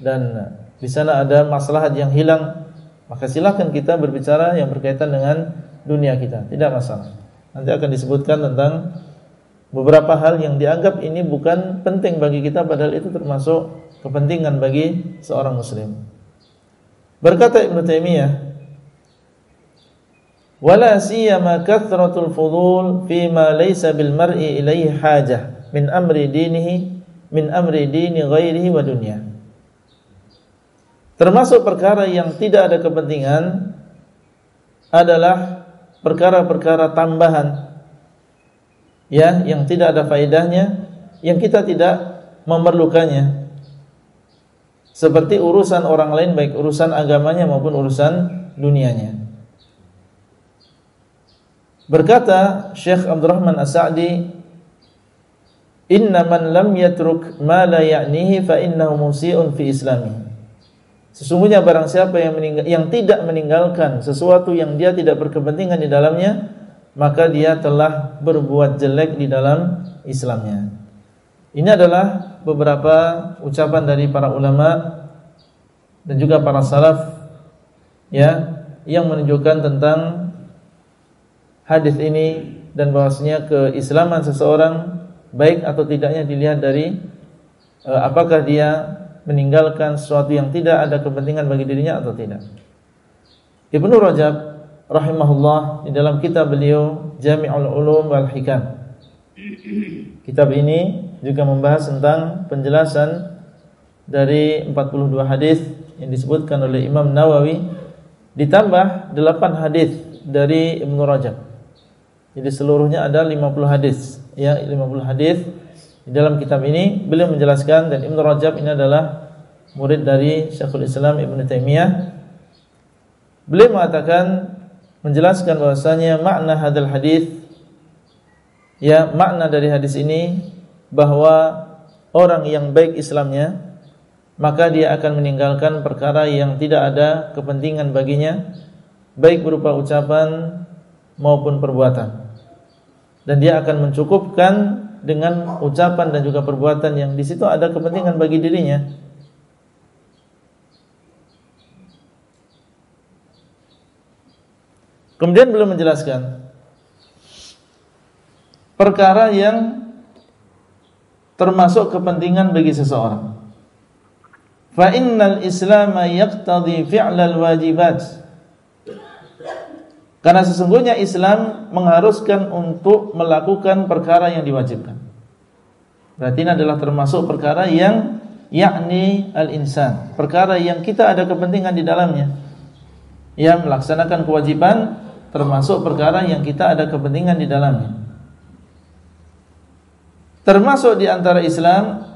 dan di sana ada masalah yang hilang, maka silakan kita berbicara yang berkaitan dengan dunia kita, tidak masalah. Nanti akan disebutkan tentang beberapa hal yang dianggap ini bukan penting bagi kita padahal itu termasuk kepentingan bagi seorang muslim. Berkata Ibnu Taimiyah, "Wala siyama kathratul fudul ma laysa bil mar'i ilaihi hajah min amri dinihi min amri dini ghairihi. Termasuk perkara yang tidak ada kepentingan adalah perkara-perkara tambahan ya yang tidak ada faedahnya yang kita tidak memerlukannya seperti urusan orang lain baik urusan agamanya maupun urusan dunianya berkata Syekh Abdurrahman As-Sa'di Inna man lam yatruk ma la ya'nihi fa innahu musii'un fi islami. Sesungguhnya barang siapa yang yang tidak meninggalkan sesuatu yang dia tidak berkepentingan di dalamnya, maka dia telah berbuat jelek di dalam Islamnya. Ini adalah beberapa ucapan dari para ulama dan juga para salaf ya yang menunjukkan tentang hadis ini dan bahwasanya keislaman seseorang baik atau tidaknya dilihat dari uh, apakah dia meninggalkan sesuatu yang tidak ada kepentingan bagi dirinya atau tidak. Ibnu Rajab rahimahullah di dalam kitab beliau Jami'ul Ulum wal Hikam. Kitab ini juga membahas tentang penjelasan dari 42 hadis yang disebutkan oleh Imam Nawawi ditambah 8 hadis dari Ibnu Rajab. Jadi seluruhnya ada 50 hadis. Ya 50 hadis. Di dalam kitab ini beliau menjelaskan dan Ibnu Rajab ini adalah murid dari Syekhul Islam Ibnu Taimiyah. Beliau mengatakan menjelaskan bahwasanya makna hadal hadis ya makna dari hadis ini bahwa orang yang baik Islamnya maka dia akan meninggalkan perkara yang tidak ada kepentingan baginya baik berupa ucapan maupun perbuatan dan dia akan mencukupkan dengan ucapan dan juga perbuatan yang di situ ada kepentingan bagi dirinya. Kemudian belum menjelaskan perkara yang termasuk kepentingan bagi seseorang. Fa innal Islam yaqtadi fi'lal wajibat karena sesungguhnya Islam mengharuskan untuk melakukan perkara yang diwajibkan. Berarti ini adalah termasuk perkara yang yakni al-insan, perkara yang kita ada kepentingan di dalamnya. yang melaksanakan kewajiban termasuk perkara yang kita ada kepentingan di dalamnya. Termasuk di antara Islam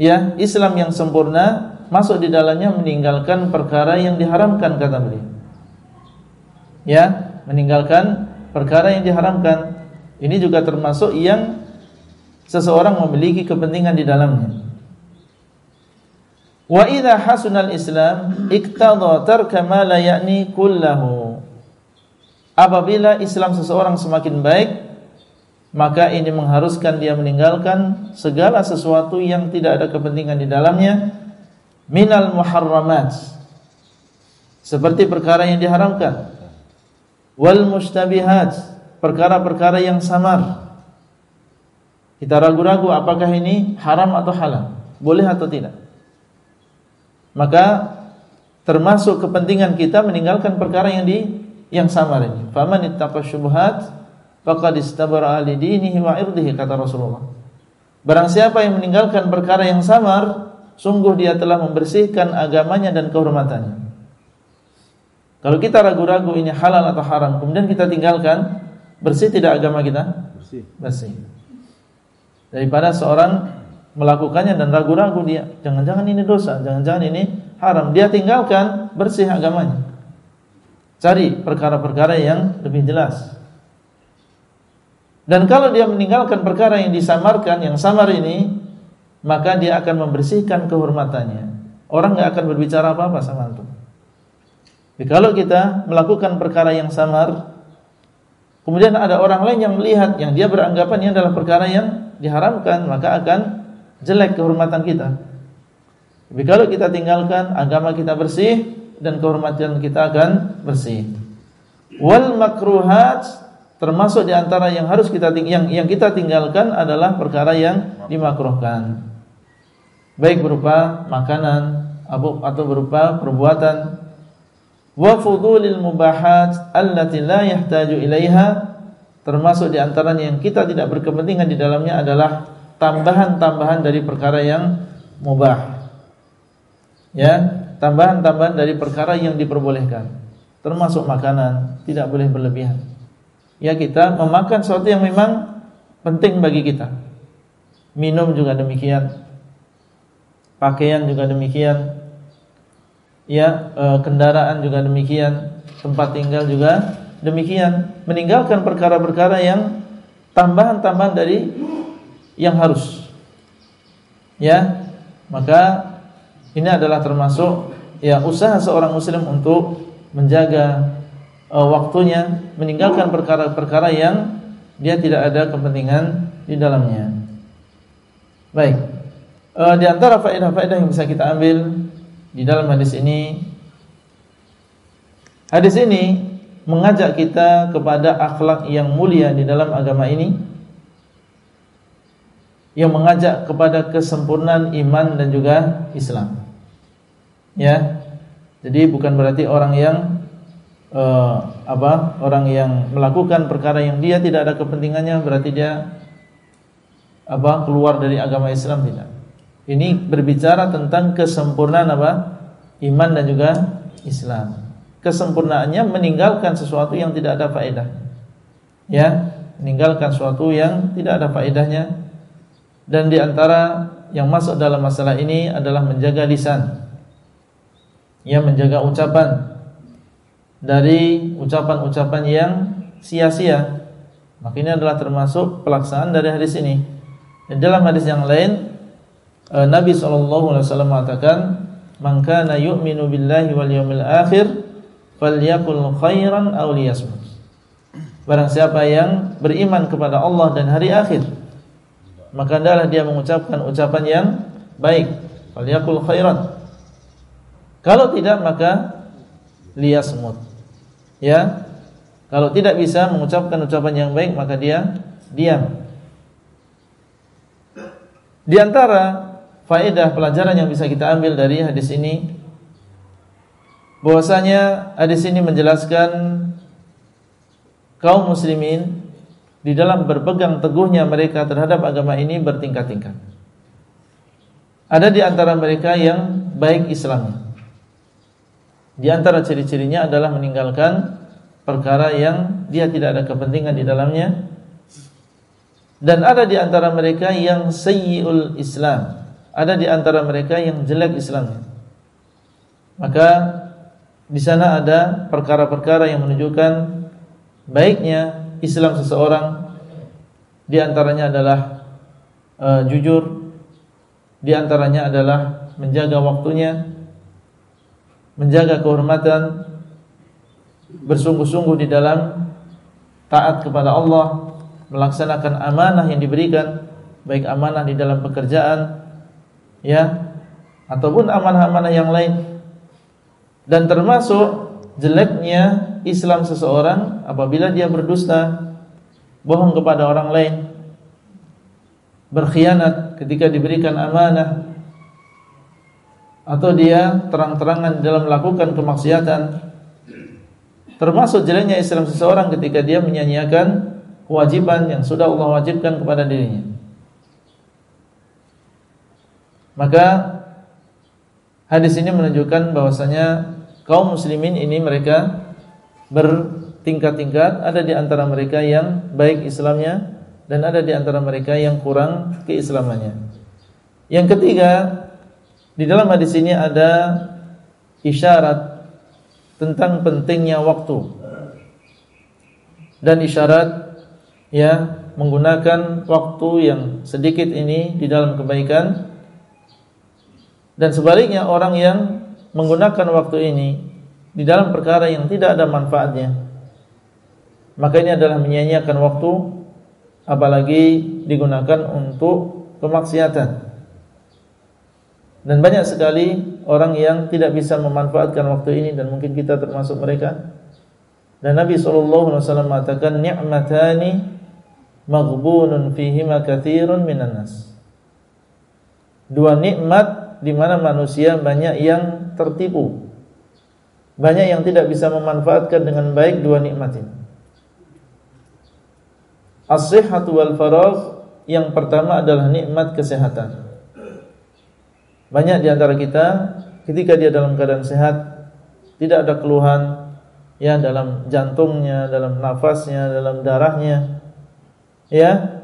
ya, Islam yang sempurna masuk di dalamnya meninggalkan perkara yang diharamkan kata beliau. Ya, meninggalkan perkara yang diharamkan. Ini juga termasuk yang seseorang memiliki kepentingan di dalamnya. Wa idza hasunal Islam iktadha tarka ma la ya'ni kullahu. Apabila Islam seseorang semakin baik, maka ini mengharuskan dia meninggalkan segala sesuatu yang tidak ada kepentingan di dalamnya minal muharramat seperti perkara yang diharamkan wal mustabihat perkara-perkara yang samar kita ragu-ragu apakah ini haram atau halal, boleh atau tidak. Maka termasuk kepentingan kita meninggalkan perkara yang di yang samar ini. Faman ittaqa syubhat faqad istabara li dinihi wa irdihi kata Rasulullah. Barang siapa yang meninggalkan perkara yang samar, sungguh dia telah membersihkan agamanya dan kehormatannya. Kalau kita ragu-ragu ini halal atau haram, kemudian kita tinggalkan, bersih tidak agama kita? Bersih. Bersih. Daripada seorang melakukannya dan ragu-ragu dia jangan-jangan ini dosa jangan-jangan ini haram. Dia tinggalkan bersih agamanya. Cari perkara-perkara yang lebih jelas. Dan kalau dia meninggalkan perkara yang disamarkan yang samar ini maka dia akan membersihkan kehormatannya. Orang nggak akan berbicara apa-apa sama antum Jadi kalau kita melakukan perkara yang samar kemudian ada orang lain yang melihat yang dia beranggapan ini adalah perkara yang diharamkan maka akan jelek kehormatan kita. Tapi kalau kita tinggalkan agama kita bersih dan kehormatan kita akan bersih. Wal makruhat termasuk di antara yang harus kita yang yang kita tinggalkan adalah perkara yang dimakruhkan. Baik berupa makanan atau berupa perbuatan wa fudulil mubahat allati la yahtaju ilaiha termasuk di antaranya yang kita tidak berkepentingan di dalamnya adalah tambahan-tambahan dari perkara yang mubah. Ya, tambahan-tambahan dari perkara yang diperbolehkan. Termasuk makanan, tidak boleh berlebihan. Ya, kita memakan sesuatu yang memang penting bagi kita. Minum juga demikian. Pakaian juga demikian. Ya, e, kendaraan juga demikian. Tempat tinggal juga demikian meninggalkan perkara-perkara yang tambahan-tambahan dari yang harus. Ya, maka ini adalah termasuk ya usaha seorang muslim untuk menjaga uh, waktunya, meninggalkan perkara-perkara yang dia tidak ada kepentingan di dalamnya. Baik. Uh, di antara faedah-faedah yang bisa kita ambil di dalam hadis ini Hadis ini mengajak kita kepada akhlak yang mulia di dalam agama ini yang mengajak kepada kesempurnaan iman dan juga Islam. Ya. Jadi bukan berarti orang yang uh, apa? Orang yang melakukan perkara yang dia tidak ada kepentingannya berarti dia apa? keluar dari agama Islam tidak. Ini berbicara tentang kesempurnaan apa? Iman dan juga Islam kesempurnaannya meninggalkan sesuatu yang tidak ada faedah. Ya, meninggalkan sesuatu yang tidak ada faedahnya. Dan di antara yang masuk dalam masalah ini adalah menjaga lisan. Ya, menjaga ucapan dari ucapan-ucapan yang sia-sia. Maka ini adalah termasuk pelaksanaan dari hadis ini. Dan dalam hadis yang lain Nabi SAW mengatakan, "Man kana yu'minu billahi wal yawmil akhir falyakul khairan aw liyasmut. Barang siapa yang beriman kepada Allah dan hari akhir, maka hendaklah dia mengucapkan ucapan yang baik. Falyakul khairan. Kalau tidak maka liyasmut. Ya. Kalau tidak bisa mengucapkan ucapan yang baik maka dia diam. Di antara faedah pelajaran yang bisa kita ambil dari hadis ini bahwasanya hadis ini menjelaskan kaum muslimin di dalam berpegang teguhnya mereka terhadap agama ini bertingkat-tingkat. Ada di antara mereka yang baik Islamnya. Di antara ciri-cirinya adalah meninggalkan perkara yang dia tidak ada kepentingan di dalamnya. Dan ada di antara mereka yang sayyi'ul Islam. Ada di antara mereka yang jelek Islamnya. Maka di sana ada perkara-perkara yang menunjukkan baiknya Islam seseorang. Di antaranya adalah uh, jujur. Di antaranya adalah menjaga waktunya, menjaga kehormatan, bersungguh-sungguh di dalam taat kepada Allah, melaksanakan amanah yang diberikan, baik amanah di dalam pekerjaan, ya, ataupun amanah-amanah yang lain. Dan termasuk jeleknya Islam seseorang apabila dia berdusta, bohong kepada orang lain, berkhianat ketika diberikan amanah, atau dia terang-terangan dalam melakukan kemaksiatan Termasuk jeleknya Islam seseorang ketika dia menyanyiakan kewajiban yang sudah Allah wajibkan kepada dirinya. Maka hadis ini menunjukkan bahwasanya kaum muslimin ini mereka bertingkat-tingkat, ada di antara mereka yang baik Islamnya dan ada di antara mereka yang kurang keislamannya. Yang ketiga, di dalam hadis ini ada isyarat tentang pentingnya waktu dan isyarat ya menggunakan waktu yang sedikit ini di dalam kebaikan dan sebaliknya orang yang menggunakan waktu ini di dalam perkara yang tidak ada manfaatnya maka ini adalah menyia-nyiakan waktu apalagi digunakan untuk kemaksiatan dan banyak sekali orang yang tidak bisa memanfaatkan waktu ini dan mungkin kita termasuk mereka. Dan Nabi sallallahu alaihi wasallam mengatakan ni'matani maghbunun fihima katsirun minan nas. Dua nikmat di mana manusia banyak yang tertipu. Banyak yang tidak bisa memanfaatkan dengan baik dua nikmat ini. As-sihhatu wal faragh yang pertama adalah nikmat kesehatan. Banyak di antara kita ketika dia dalam keadaan sehat, tidak ada keluhan ya dalam jantungnya, dalam nafasnya, dalam darahnya. Ya,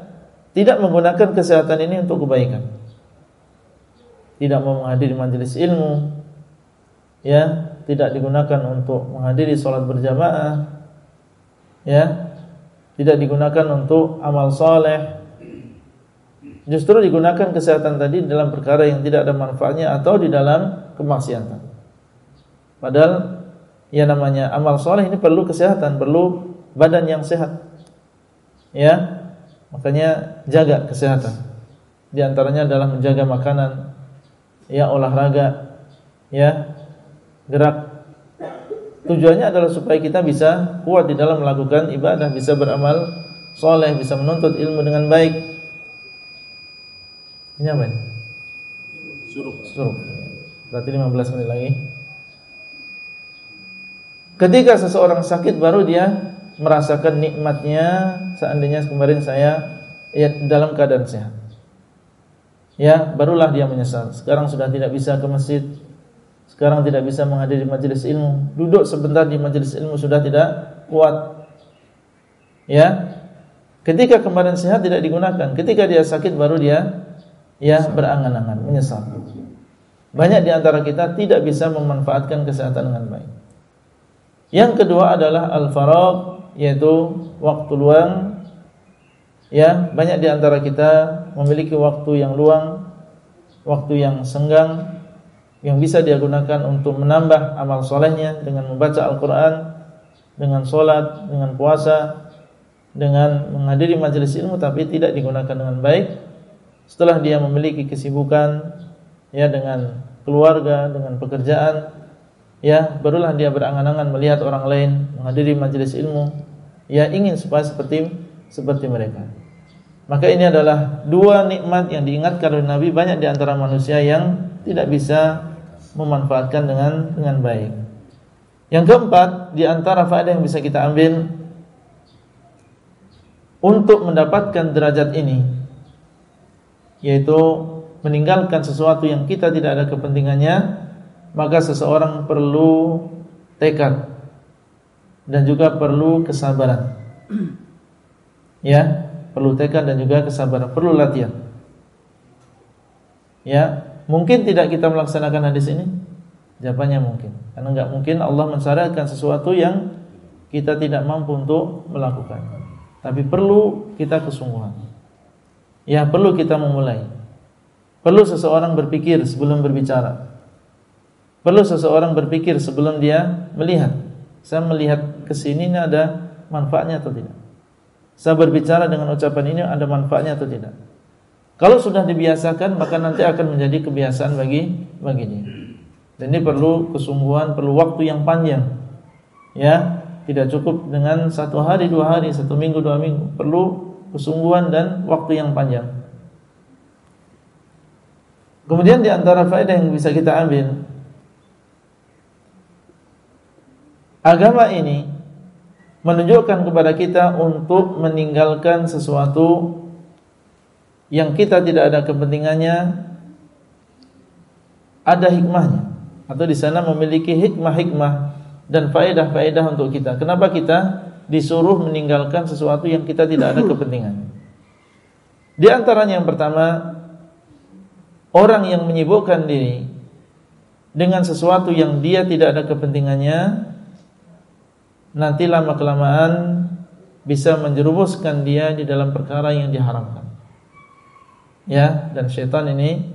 tidak menggunakan kesehatan ini untuk kebaikan. Tidak mau menghadiri majelis ilmu. Ya, tidak digunakan untuk menghadiri sholat berjamaah. Ya, tidak digunakan untuk amal soleh Justru digunakan kesehatan tadi dalam perkara yang tidak ada manfaatnya atau di dalam kemaksiatan. Padahal ya namanya amal soleh ini perlu kesehatan, perlu badan yang sehat. Ya, makanya jaga kesehatan. Di antaranya adalah menjaga makanan, ya olahraga, ya gerak. Tujuannya adalah supaya kita bisa kuat di dalam melakukan ibadah, bisa beramal soleh, bisa menuntut ilmu dengan baik ini apa ini? Suruh. Suruh. Berarti 15 menit lagi. Ketika seseorang sakit baru dia merasakan nikmatnya seandainya kemarin saya ya dalam keadaan sehat. Ya, barulah dia menyesal. Sekarang sudah tidak bisa ke masjid. Sekarang tidak bisa menghadiri majelis ilmu. Duduk sebentar di majelis ilmu sudah tidak kuat. Ya. Ketika kemarin sehat tidak digunakan. Ketika dia sakit baru dia ya berangan-angan, menyesal. Banyak di antara kita tidak bisa memanfaatkan kesehatan dengan baik. Yang kedua adalah al-faragh yaitu waktu luang. Ya, banyak di antara kita memiliki waktu yang luang, waktu yang senggang yang bisa dia gunakan untuk menambah amal solehnya dengan membaca Al-Quran, dengan sholat, dengan puasa, dengan menghadiri majelis ilmu tapi tidak digunakan dengan baik. Setelah dia memiliki kesibukan ya dengan keluarga, dengan pekerjaan, ya barulah dia berangan-angan melihat orang lain menghadiri majelis ilmu, ya ingin supaya seperti seperti mereka. Maka ini adalah dua nikmat yang diingatkan oleh Nabi banyak di antara manusia yang tidak bisa memanfaatkan dengan dengan baik. Yang keempat, di antara faedah yang bisa kita ambil untuk mendapatkan derajat ini yaitu meninggalkan sesuatu yang kita tidak ada kepentingannya maka seseorang perlu tekad dan juga perlu kesabaran. Ya, perlu tekad dan juga kesabaran, perlu latihan. Ya, mungkin tidak kita melaksanakan hadis ini? Jawabannya mungkin. Karena enggak mungkin Allah mensyariatkan sesuatu yang kita tidak mampu untuk melakukan. Tapi perlu kita kesungguhan. Ya, perlu kita memulai. Perlu seseorang berpikir sebelum berbicara. Perlu seseorang berpikir sebelum dia melihat. Saya melihat ke sini ini ada manfaatnya atau tidak? Saya berbicara dengan ucapan ini ada manfaatnya atau tidak? Kalau sudah dibiasakan maka nanti akan menjadi kebiasaan bagi bagi dia. Dan ini perlu kesungguhan, perlu waktu yang panjang. Ya, tidak cukup dengan satu hari, dua hari, satu minggu, dua minggu. Perlu kesungguhan dan waktu yang panjang. Kemudian di antara faedah yang bisa kita ambil Agama ini menunjukkan kepada kita untuk meninggalkan sesuatu yang kita tidak ada kepentingannya ada hikmahnya atau di sana memiliki hikmah-hikmah dan faedah-faedah untuk kita. Kenapa kita disuruh meninggalkan sesuatu yang kita tidak ada kepentingan? Di antaranya yang pertama, orang yang menyibukkan diri dengan sesuatu yang dia tidak ada kepentingannya nanti lama kelamaan bisa menjerumuskan dia di dalam perkara yang diharamkan. Ya, dan syaitan ini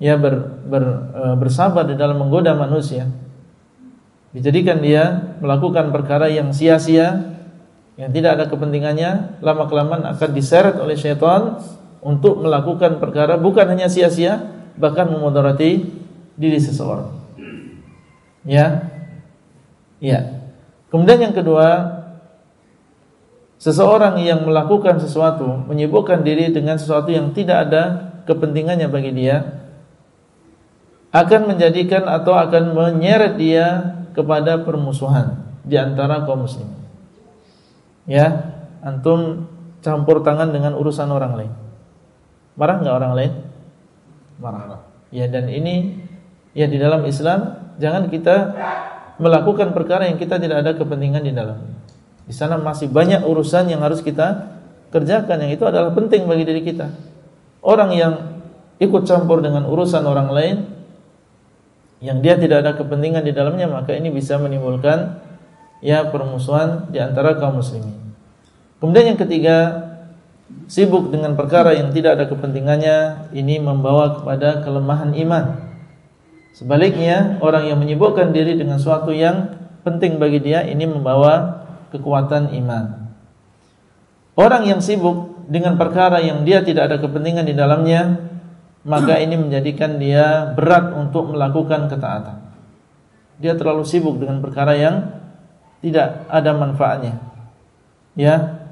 ya ber, ber, e, bersabar di dalam menggoda manusia. Dijadikan dia melakukan perkara yang sia-sia yang tidak ada kepentingannya, lama kelamaan akan diseret oleh syaitan untuk melakukan perkara bukan hanya sia-sia, bahkan memudarati diri seseorang. Ya. Ya. Kemudian yang kedua, seseorang yang melakukan sesuatu, menyibukkan diri dengan sesuatu yang tidak ada kepentingannya bagi dia, akan menjadikan atau akan menyeret dia kepada permusuhan di antara kaum muslimin. Ya, antum campur tangan dengan urusan orang lain. Marah nggak orang lain? Marah. Ya dan ini ya di dalam Islam jangan kita melakukan perkara yang kita tidak ada kepentingan di dalamnya. Di sana masih banyak urusan yang harus kita kerjakan yang itu adalah penting bagi diri kita. Orang yang ikut campur dengan urusan orang lain yang dia tidak ada kepentingan di dalamnya maka ini bisa menimbulkan ya permusuhan di antara kaum muslimin. Kemudian yang ketiga, sibuk dengan perkara yang tidak ada kepentingannya ini membawa kepada kelemahan iman. Sebaliknya, orang yang menyibukkan diri dengan sesuatu yang penting bagi dia ini membawa kekuatan iman. Orang yang sibuk dengan perkara yang dia tidak ada kepentingan di dalamnya, maka ini menjadikan dia berat untuk melakukan ketaatan. Dia terlalu sibuk dengan perkara yang tidak ada manfaatnya. Ya,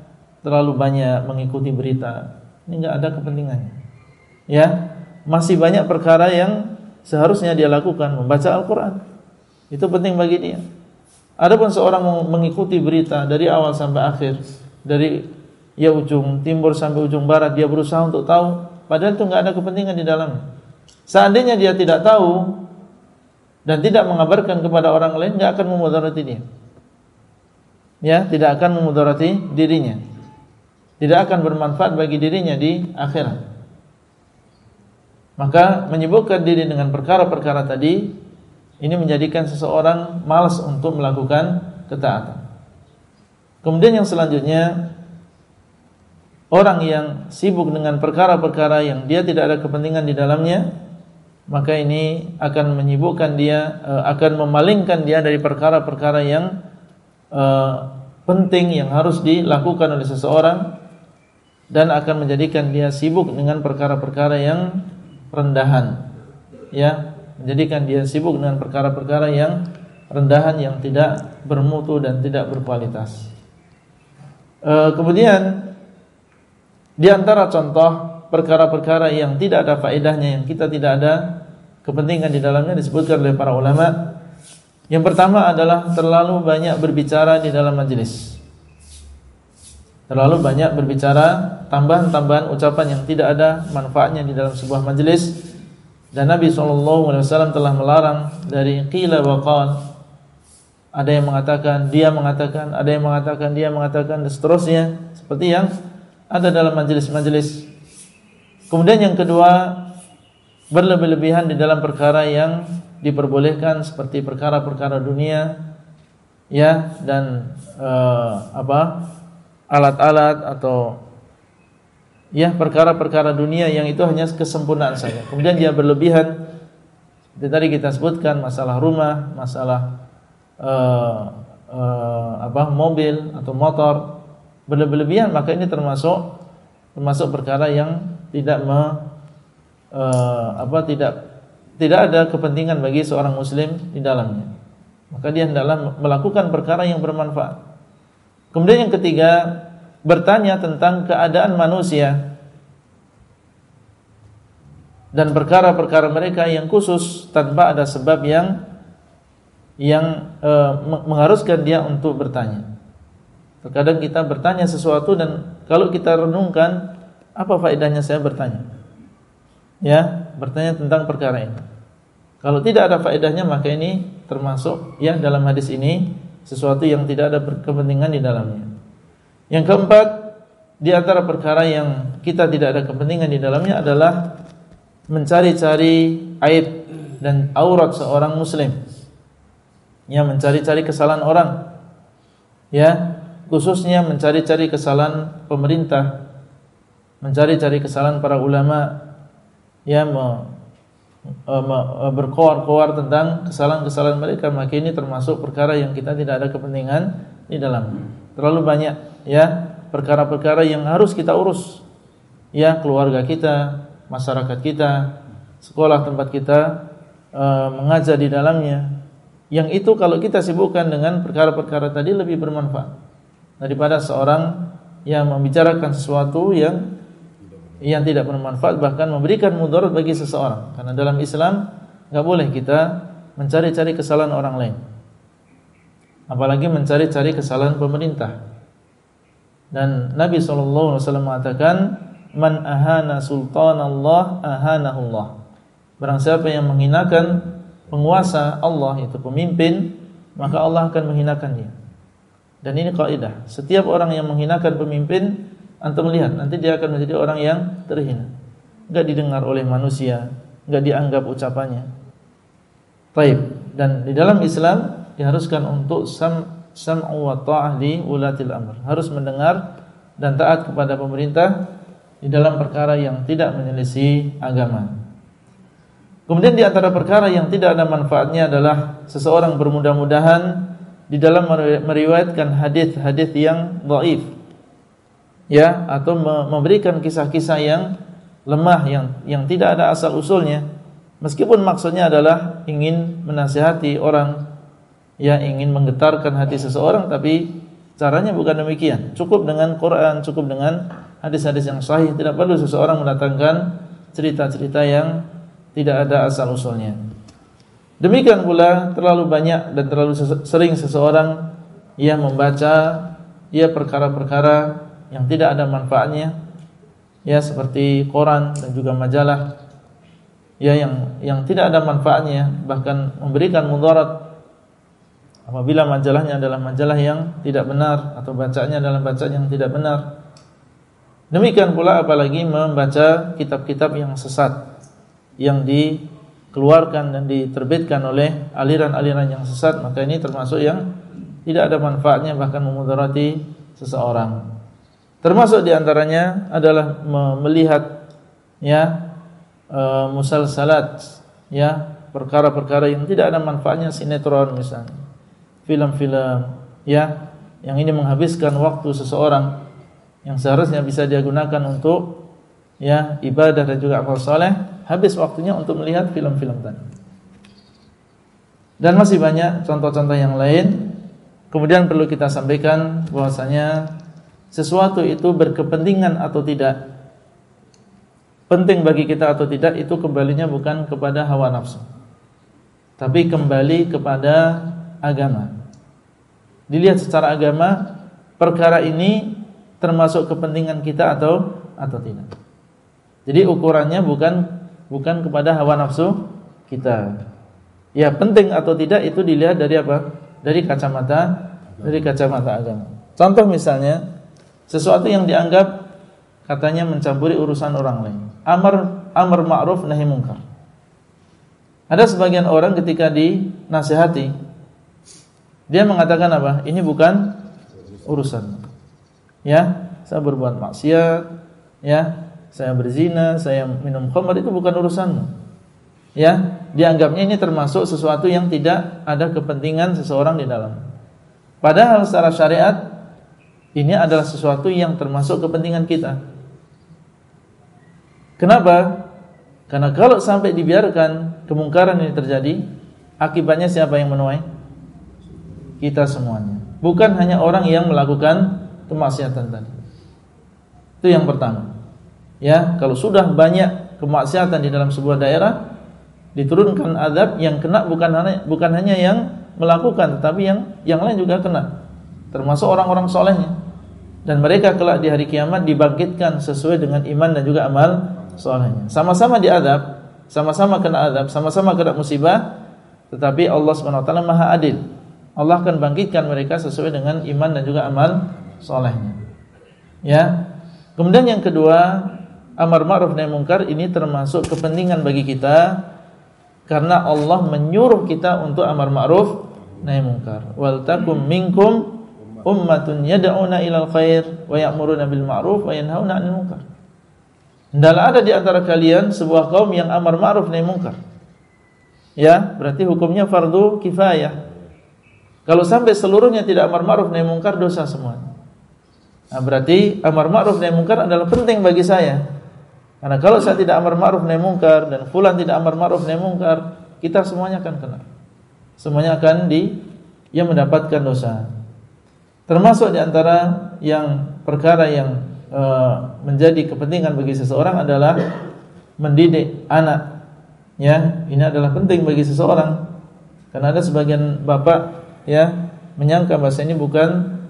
terlalu banyak mengikuti berita. Ini enggak ada kepentingannya. Ya, masih banyak perkara yang seharusnya dia lakukan membaca Al-Qur'an. Itu penting bagi dia. Adapun seorang mengikuti berita dari awal sampai akhir, dari ya ujung timur sampai ujung barat dia berusaha untuk tahu, padahal itu enggak ada kepentingan di dalamnya. Seandainya dia tidak tahu dan tidak mengabarkan kepada orang lain, enggak akan memudarati dia. Ya, tidak akan memudarati dirinya. Tidak akan bermanfaat bagi dirinya di akhirat. Maka menyibukkan diri dengan perkara-perkara tadi ini menjadikan seseorang malas untuk melakukan ketaatan. Kemudian yang selanjutnya orang yang sibuk dengan perkara-perkara yang dia tidak ada kepentingan di dalamnya, maka ini akan menyibukkan dia, eh, akan memalingkan dia dari perkara-perkara yang uh, penting yang harus dilakukan oleh seseorang dan akan menjadikan dia sibuk dengan perkara-perkara yang rendahan ya menjadikan dia sibuk dengan perkara-perkara yang rendahan yang tidak bermutu dan tidak berkualitas. E, kemudian di antara contoh perkara-perkara yang tidak ada faedahnya yang kita tidak ada kepentingan di dalamnya disebutkan oleh para ulama. Yang pertama adalah terlalu banyak berbicara di dalam majelis. Terlalu banyak berbicara tambahan-tambahan ucapan yang tidak ada manfaatnya di dalam sebuah majelis dan Nabi SAW telah melarang dari qila wa ada yang mengatakan, dia mengatakan, ada yang mengatakan, dia mengatakan, dan seterusnya. Seperti yang ada dalam majelis-majelis. Kemudian yang kedua, berlebih-lebihan di dalam perkara yang diperbolehkan seperti perkara-perkara dunia, ya dan uh, apa alat-alat atau ya perkara-perkara dunia yang itu hanya kesempurnaan saja. Kemudian dia berlebihan. Seperti tadi kita sebutkan masalah rumah, masalah uh, uh, apa mobil atau motor berlebihan maka ini termasuk termasuk perkara yang tidak me, uh, apa tidak tidak ada kepentingan bagi seorang muslim di dalamnya. Maka dia hendaklah melakukan perkara yang bermanfaat. Kemudian yang ketiga, bertanya tentang keadaan manusia dan perkara-perkara mereka yang khusus tanpa ada sebab yang yang e, mengharuskan dia untuk bertanya. Terkadang kita bertanya sesuatu dan kalau kita renungkan apa faedahnya saya bertanya? Ya, bertanya tentang perkara ini. Kalau tidak ada faedahnya maka ini termasuk ya dalam hadis ini sesuatu yang tidak ada kepentingan di dalamnya. Yang keempat, di antara perkara yang kita tidak ada kepentingan di dalamnya adalah mencari-cari aib dan aurat seorang muslim. Ya mencari-cari kesalahan orang. Ya khususnya mencari-cari kesalahan pemerintah mencari-cari kesalahan para ulama. Ya berkoar-koar tentang kesalahan-kesalahan mereka maka ini termasuk perkara yang kita tidak ada kepentingan di dalam. Terlalu banyak ya perkara-perkara yang harus kita urus. Ya keluarga kita masyarakat kita sekolah tempat kita e, mengajar di dalamnya. Yang itu kalau kita sibukkan dengan perkara-perkara tadi lebih bermanfaat daripada seorang yang membicarakan sesuatu yang yang tidak bermanfaat bahkan memberikan mudarat bagi seseorang karena dalam Islam nggak boleh kita mencari-cari kesalahan orang lain apalagi mencari-cari kesalahan pemerintah dan Nabi SAW mengatakan man ahana sultan Allah ahanahullah barang siapa yang menghinakan penguasa Allah itu pemimpin, maka Allah akan menghinakan dia. Dan ini kaidah. Setiap orang yang menghinakan pemimpin, antum melihat nanti dia akan menjadi orang yang terhina. Enggak didengar oleh manusia, enggak dianggap ucapannya. Taib. Dan di dalam Islam diharuskan untuk sam sam'u wa ta'ah ulatil amr. Harus mendengar dan taat kepada pemerintah di dalam perkara yang tidak menyelisih agama. Kemudian di antara perkara yang tidak ada manfaatnya adalah seseorang bermudah-mudahan di dalam meriwayatkan hadis-hadis yang dhaif. Ya, atau memberikan kisah-kisah yang lemah yang yang tidak ada asal usulnya. Meskipun maksudnya adalah ingin menasihati orang ya ingin menggetarkan hati seseorang tapi caranya bukan demikian. Cukup dengan Quran, cukup dengan hadis-hadis yang sahih, tidak perlu seseorang mendatangkan cerita-cerita yang tidak ada asal usulnya. Demikian pula terlalu banyak dan terlalu sering seseorang yang membaca ya perkara-perkara yang tidak ada manfaatnya ya seperti koran dan juga majalah. Ya yang yang tidak ada manfaatnya bahkan memberikan mudarat. Apabila majalahnya adalah majalah yang tidak benar atau bacanya adalah bacaan yang tidak benar. Demikian pula apalagi membaca kitab-kitab yang sesat yang dikeluarkan dan diterbitkan oleh aliran-aliran yang sesat. Maka ini termasuk yang tidak ada manfaatnya bahkan memudarati seseorang. Termasuk di antaranya adalah melihat ya e, musalsalat ya perkara-perkara yang tidak ada manfaatnya sinetron misalnya film-film ya yang ini menghabiskan waktu seseorang yang seharusnya bisa dia gunakan untuk ya ibadah dan juga amal soleh habis waktunya untuk melihat film-film tadi. Dan masih banyak contoh-contoh yang lain. Kemudian perlu kita sampaikan bahwasanya sesuatu itu berkepentingan atau tidak, penting bagi kita atau tidak itu kembalinya bukan kepada hawa nafsu. Tapi kembali kepada agama. Dilihat secara agama perkara ini termasuk kepentingan kita atau atau tidak. Jadi ukurannya bukan bukan kepada hawa nafsu kita. Ya penting atau tidak itu dilihat dari apa? dari kacamata dari kacamata agama. Contoh misalnya sesuatu yang dianggap katanya mencampuri urusan orang lain. Amar amar ma'ruf nahi mungkar. Ada sebagian orang ketika dinasihati dia mengatakan apa? Ini bukan urusan. Ya, saya berbuat maksiat, ya, saya berzina, saya minum khamr itu bukan urusanmu. Ya, dianggapnya ini termasuk sesuatu yang tidak ada kepentingan seseorang di dalam. Padahal secara syariat ini adalah sesuatu yang termasuk kepentingan kita. Kenapa? Karena kalau sampai dibiarkan kemungkaran ini terjadi, akibatnya siapa yang menuai? Kita semuanya. Bukan hanya orang yang melakukan kemaksiatan tadi. Itu yang pertama. Ya, kalau sudah banyak kemaksiatan di dalam sebuah daerah, diturunkan adab yang kena bukan hanya bukan hanya yang melakukan, tetapi yang yang lain juga kena. Termasuk orang-orang solehnya. Dan mereka kelak di hari kiamat dibangkitkan sesuai dengan iman dan juga amal solehnya. Sama-sama diadab, sama-sama kena adab, sama-sama kena musibah, tetapi Allah Subhanahu wa Maha Adil. Allah akan bangkitkan mereka sesuai dengan iman dan juga amal solehnya. Ya, Kemudian yang kedua, amar ma'ruf nahi munkar ini termasuk kepentingan bagi kita karena Allah menyuruh kita untuk amar ma'ruf nahi munkar. Wal takum minkum ummatun yad'una ilal khair wa ya'muruna bil ma'ruf wa yanhauna 'anil munkar. Hendaklah ada di antara kalian sebuah kaum yang amar ma'ruf nahi munkar. Ya, berarti hukumnya fardu kifayah. Kalau sampai seluruhnya tidak amar ma'ruf nahi munkar dosa semuanya. Nah, berarti amar ma'ruf nahi munkar adalah penting bagi saya. Karena kalau saya tidak amar ma'ruf nahi munkar dan fulan tidak amar ma'ruf nahi munkar, kita semuanya akan kena. Semuanya akan di yang mendapatkan dosa. Termasuk di antara yang perkara yang uh, menjadi kepentingan bagi seseorang adalah mendidik anak. Ya, ini adalah penting bagi seseorang. Karena ada sebagian bapak ya menyangka bahasa ini bukan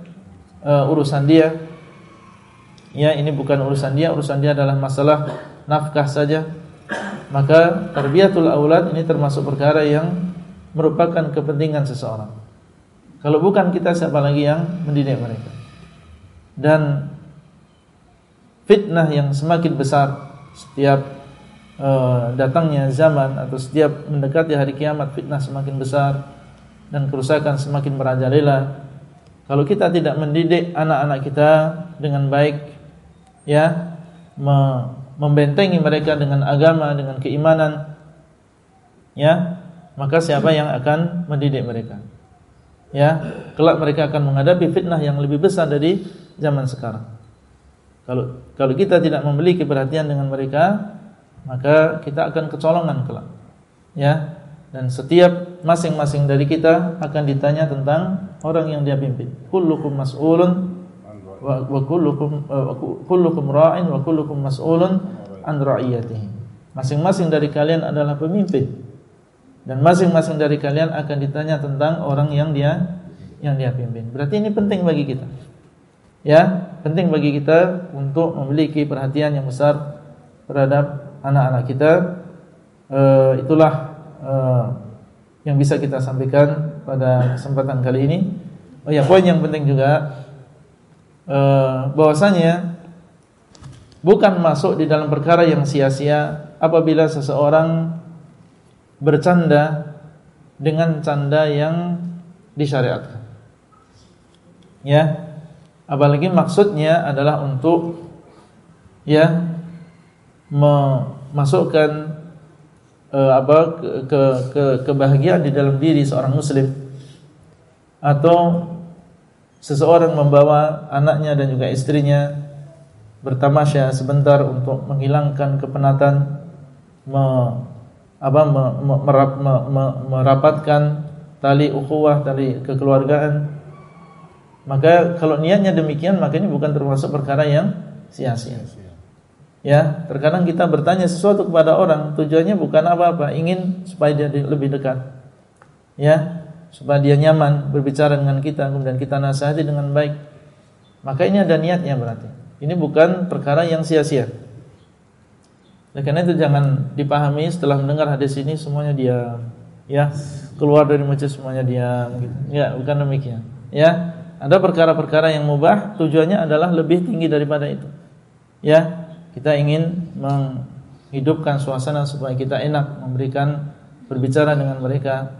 uh, urusan dia ya ini bukan urusan dia, urusan dia adalah masalah nafkah saja. Maka tarbiyatul aulad ini termasuk perkara yang merupakan kepentingan seseorang. Kalau bukan kita siapa lagi yang mendidik mereka? Dan fitnah yang semakin besar setiap uh, datangnya zaman atau setiap mendekati hari kiamat fitnah semakin besar dan kerusakan semakin merajalela. Kalau kita tidak mendidik anak-anak kita dengan baik ya membentengi mereka dengan agama, dengan keimanan, ya, maka siapa yang akan mendidik mereka? Ya, kelak mereka akan menghadapi fitnah yang lebih besar dari zaman sekarang. Kalau kalau kita tidak memiliki perhatian dengan mereka, maka kita akan kecolongan kelak. Ya, dan setiap masing-masing dari kita akan ditanya tentang orang yang dia pimpin. Kullukum mas'ulun wa kullukum kullukum ra'in wa kullukum mas'ulun an ra'iyatihi. Masing-masing dari kalian adalah pemimpin. Dan masing-masing dari kalian akan ditanya tentang orang yang dia yang dia pimpin. Berarti ini penting bagi kita. Ya, penting bagi kita untuk memiliki perhatian yang besar terhadap anak-anak kita. E, itulah e, yang bisa kita sampaikan pada kesempatan kali ini. Oh ya, poin yang penting juga Eh, bahwasanya bukan masuk di dalam perkara yang sia-sia apabila seseorang bercanda dengan canda yang disyariatkan. Ya. Apalagi maksudnya adalah untuk ya memasukkan uh, apa ke, ke, ke kebahagiaan di dalam diri seorang muslim atau seseorang membawa anaknya dan juga istrinya bertamasya sebentar untuk menghilangkan kepenatan me, apa, me, me, merap, me, me, merapatkan tali ukhuwah tali kekeluargaan. Maka kalau niatnya demikian maka ini bukan termasuk perkara yang sia-sia. Ya terkadang kita bertanya sesuatu kepada orang tujuannya bukan apa-apa ingin supaya dia lebih dekat. Ya supaya dia nyaman berbicara dengan kita kemudian kita nasihati dengan baik. Maka ini ada niatnya berarti. Ini bukan perkara yang sia-sia oleh karena itu jangan dipahami setelah mendengar hadis ini semuanya dia Ya, keluar dari masjid semuanya diam gitu. Ya, bukan demikian. Ya, ada perkara-perkara yang mubah tujuannya adalah lebih tinggi daripada itu. Ya, kita ingin menghidupkan suasana supaya kita enak memberikan berbicara dengan mereka.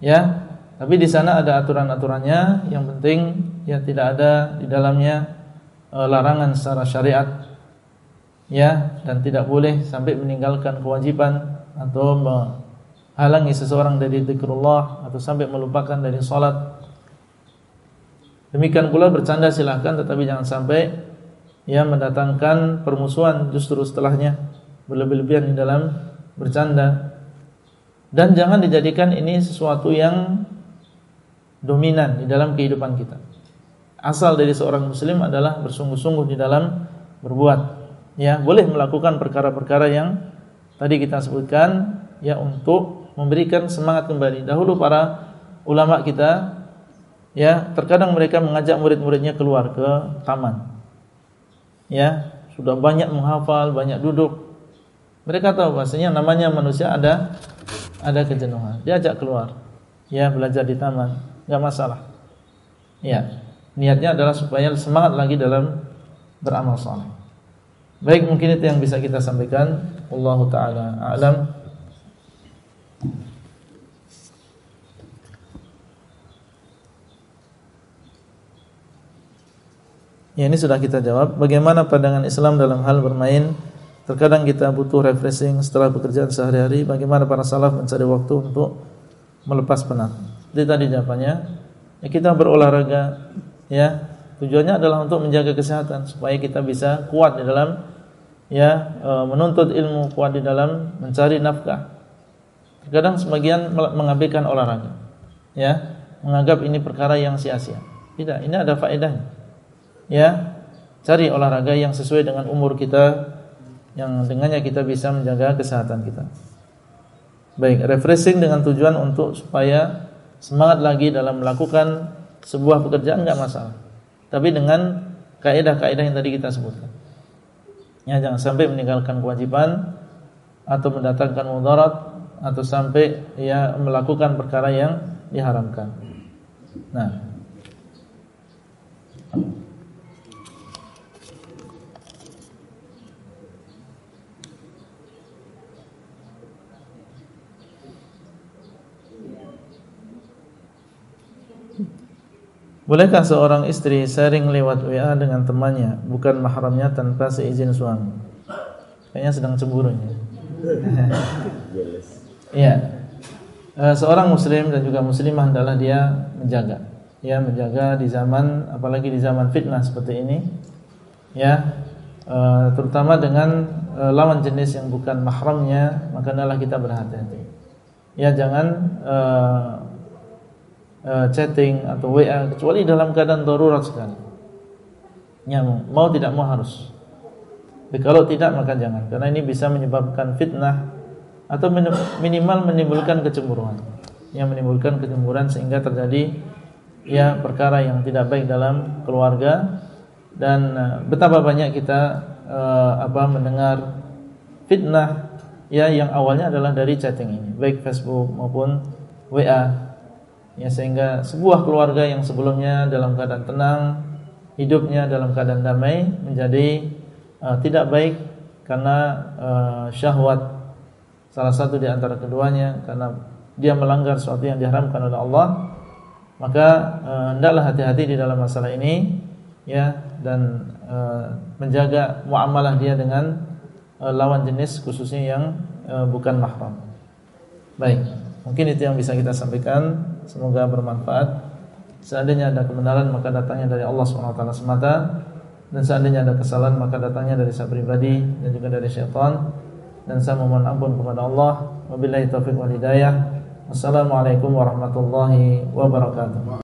Ya, tapi di sana ada aturan-aturannya. Yang penting ya tidak ada di dalamnya e, larangan secara syariat. Ya, dan tidak boleh sampai meninggalkan kewajiban atau menghalangi seseorang dari zikrullah atau sampai melupakan dari salat Demikian pula bercanda silahkan tetapi jangan sampai ya mendatangkan permusuhan justru setelahnya berlebih-lebihan di dalam bercanda dan jangan dijadikan ini sesuatu yang dominan di dalam kehidupan kita. Asal dari seorang muslim adalah bersungguh-sungguh di dalam berbuat. Ya, boleh melakukan perkara-perkara yang tadi kita sebutkan ya untuk memberikan semangat kembali. Dahulu para ulama kita ya terkadang mereka mengajak murid-muridnya keluar ke taman. Ya sudah banyak menghafal banyak duduk. Mereka tahu bahasanya namanya manusia ada ada kejenuhan. Diajak keluar ya belajar di taman. Nggak masalah. Ya niatnya adalah supaya semangat lagi dalam beramal saleh baik mungkin itu yang bisa kita sampaikan Allah taala alam Ya ini sudah kita jawab. Bagaimana pandangan Islam dalam hal bermain? Terkadang kita butuh refreshing setelah pekerjaan sehari-hari. Bagaimana para salaf mencari waktu untuk melepas penat? Jadi tadi jawabannya, ya kita berolahraga, ya tujuannya adalah untuk menjaga kesehatan supaya kita bisa kuat di dalam ya e, menuntut ilmu, kuat di dalam mencari nafkah. Terkadang sebagian mengabaikan olahraga, ya menganggap ini perkara yang sia-sia. Tidak, ini ada faedahnya ya cari olahraga yang sesuai dengan umur kita yang dengannya kita bisa menjaga kesehatan kita. Baik, refreshing dengan tujuan untuk supaya semangat lagi dalam melakukan sebuah pekerjaan enggak masalah. Tapi dengan kaidah-kaidah yang tadi kita sebutkan. Ya, jangan sampai meninggalkan kewajiban atau mendatangkan mudarat atau sampai ya melakukan perkara yang diharamkan. Nah, Bolehkah seorang istri sharing lewat WA dengan temannya bukan mahramnya tanpa seizin suami? Kayaknya sedang cemburu ya. Iya. Eh, seorang muslim dan juga muslimah adalah dia menjaga. Ya, menjaga di zaman apalagi di zaman fitnah seperti ini. Ya, eh, terutama dengan eh, lawan jenis yang bukan mahramnya, maka adalah kita berhati-hati. Ya, jangan uh, chatting atau WA kecuali dalam keadaan darurat sekali. Yang mau tidak mau harus. Tapi kalau tidak maka jangan karena ini bisa menyebabkan fitnah atau minimal menimbulkan kecemburuan. Yang menimbulkan kecemburuan sehingga terjadi ya perkara yang tidak baik dalam keluarga dan uh, betapa banyak kita uh, apa mendengar fitnah ya yang awalnya adalah dari chatting ini, baik Facebook maupun WA ya sehingga sebuah keluarga yang sebelumnya dalam keadaan tenang hidupnya dalam keadaan damai menjadi uh, tidak baik karena uh, syahwat salah satu di antara keduanya karena dia melanggar sesuatu yang diharamkan oleh Allah maka uh, hendaklah hati-hati di dalam masalah ini ya dan uh, menjaga muamalah dia dengan uh, lawan jenis khususnya yang uh, bukan mahram. Baik mungkin itu yang bisa kita sampaikan Semoga bermanfaat. Seandainya ada kebenaran maka datangnya dari Allah SWT semata dan seandainya ada kesalahan maka datangnya dari saya pribadi dan juga dari syaitan dan saya memohon ampun kepada Allah. Wabillahi taufiq wal hidayah. Wassalamualaikum warahmatullahi wabarakatuh.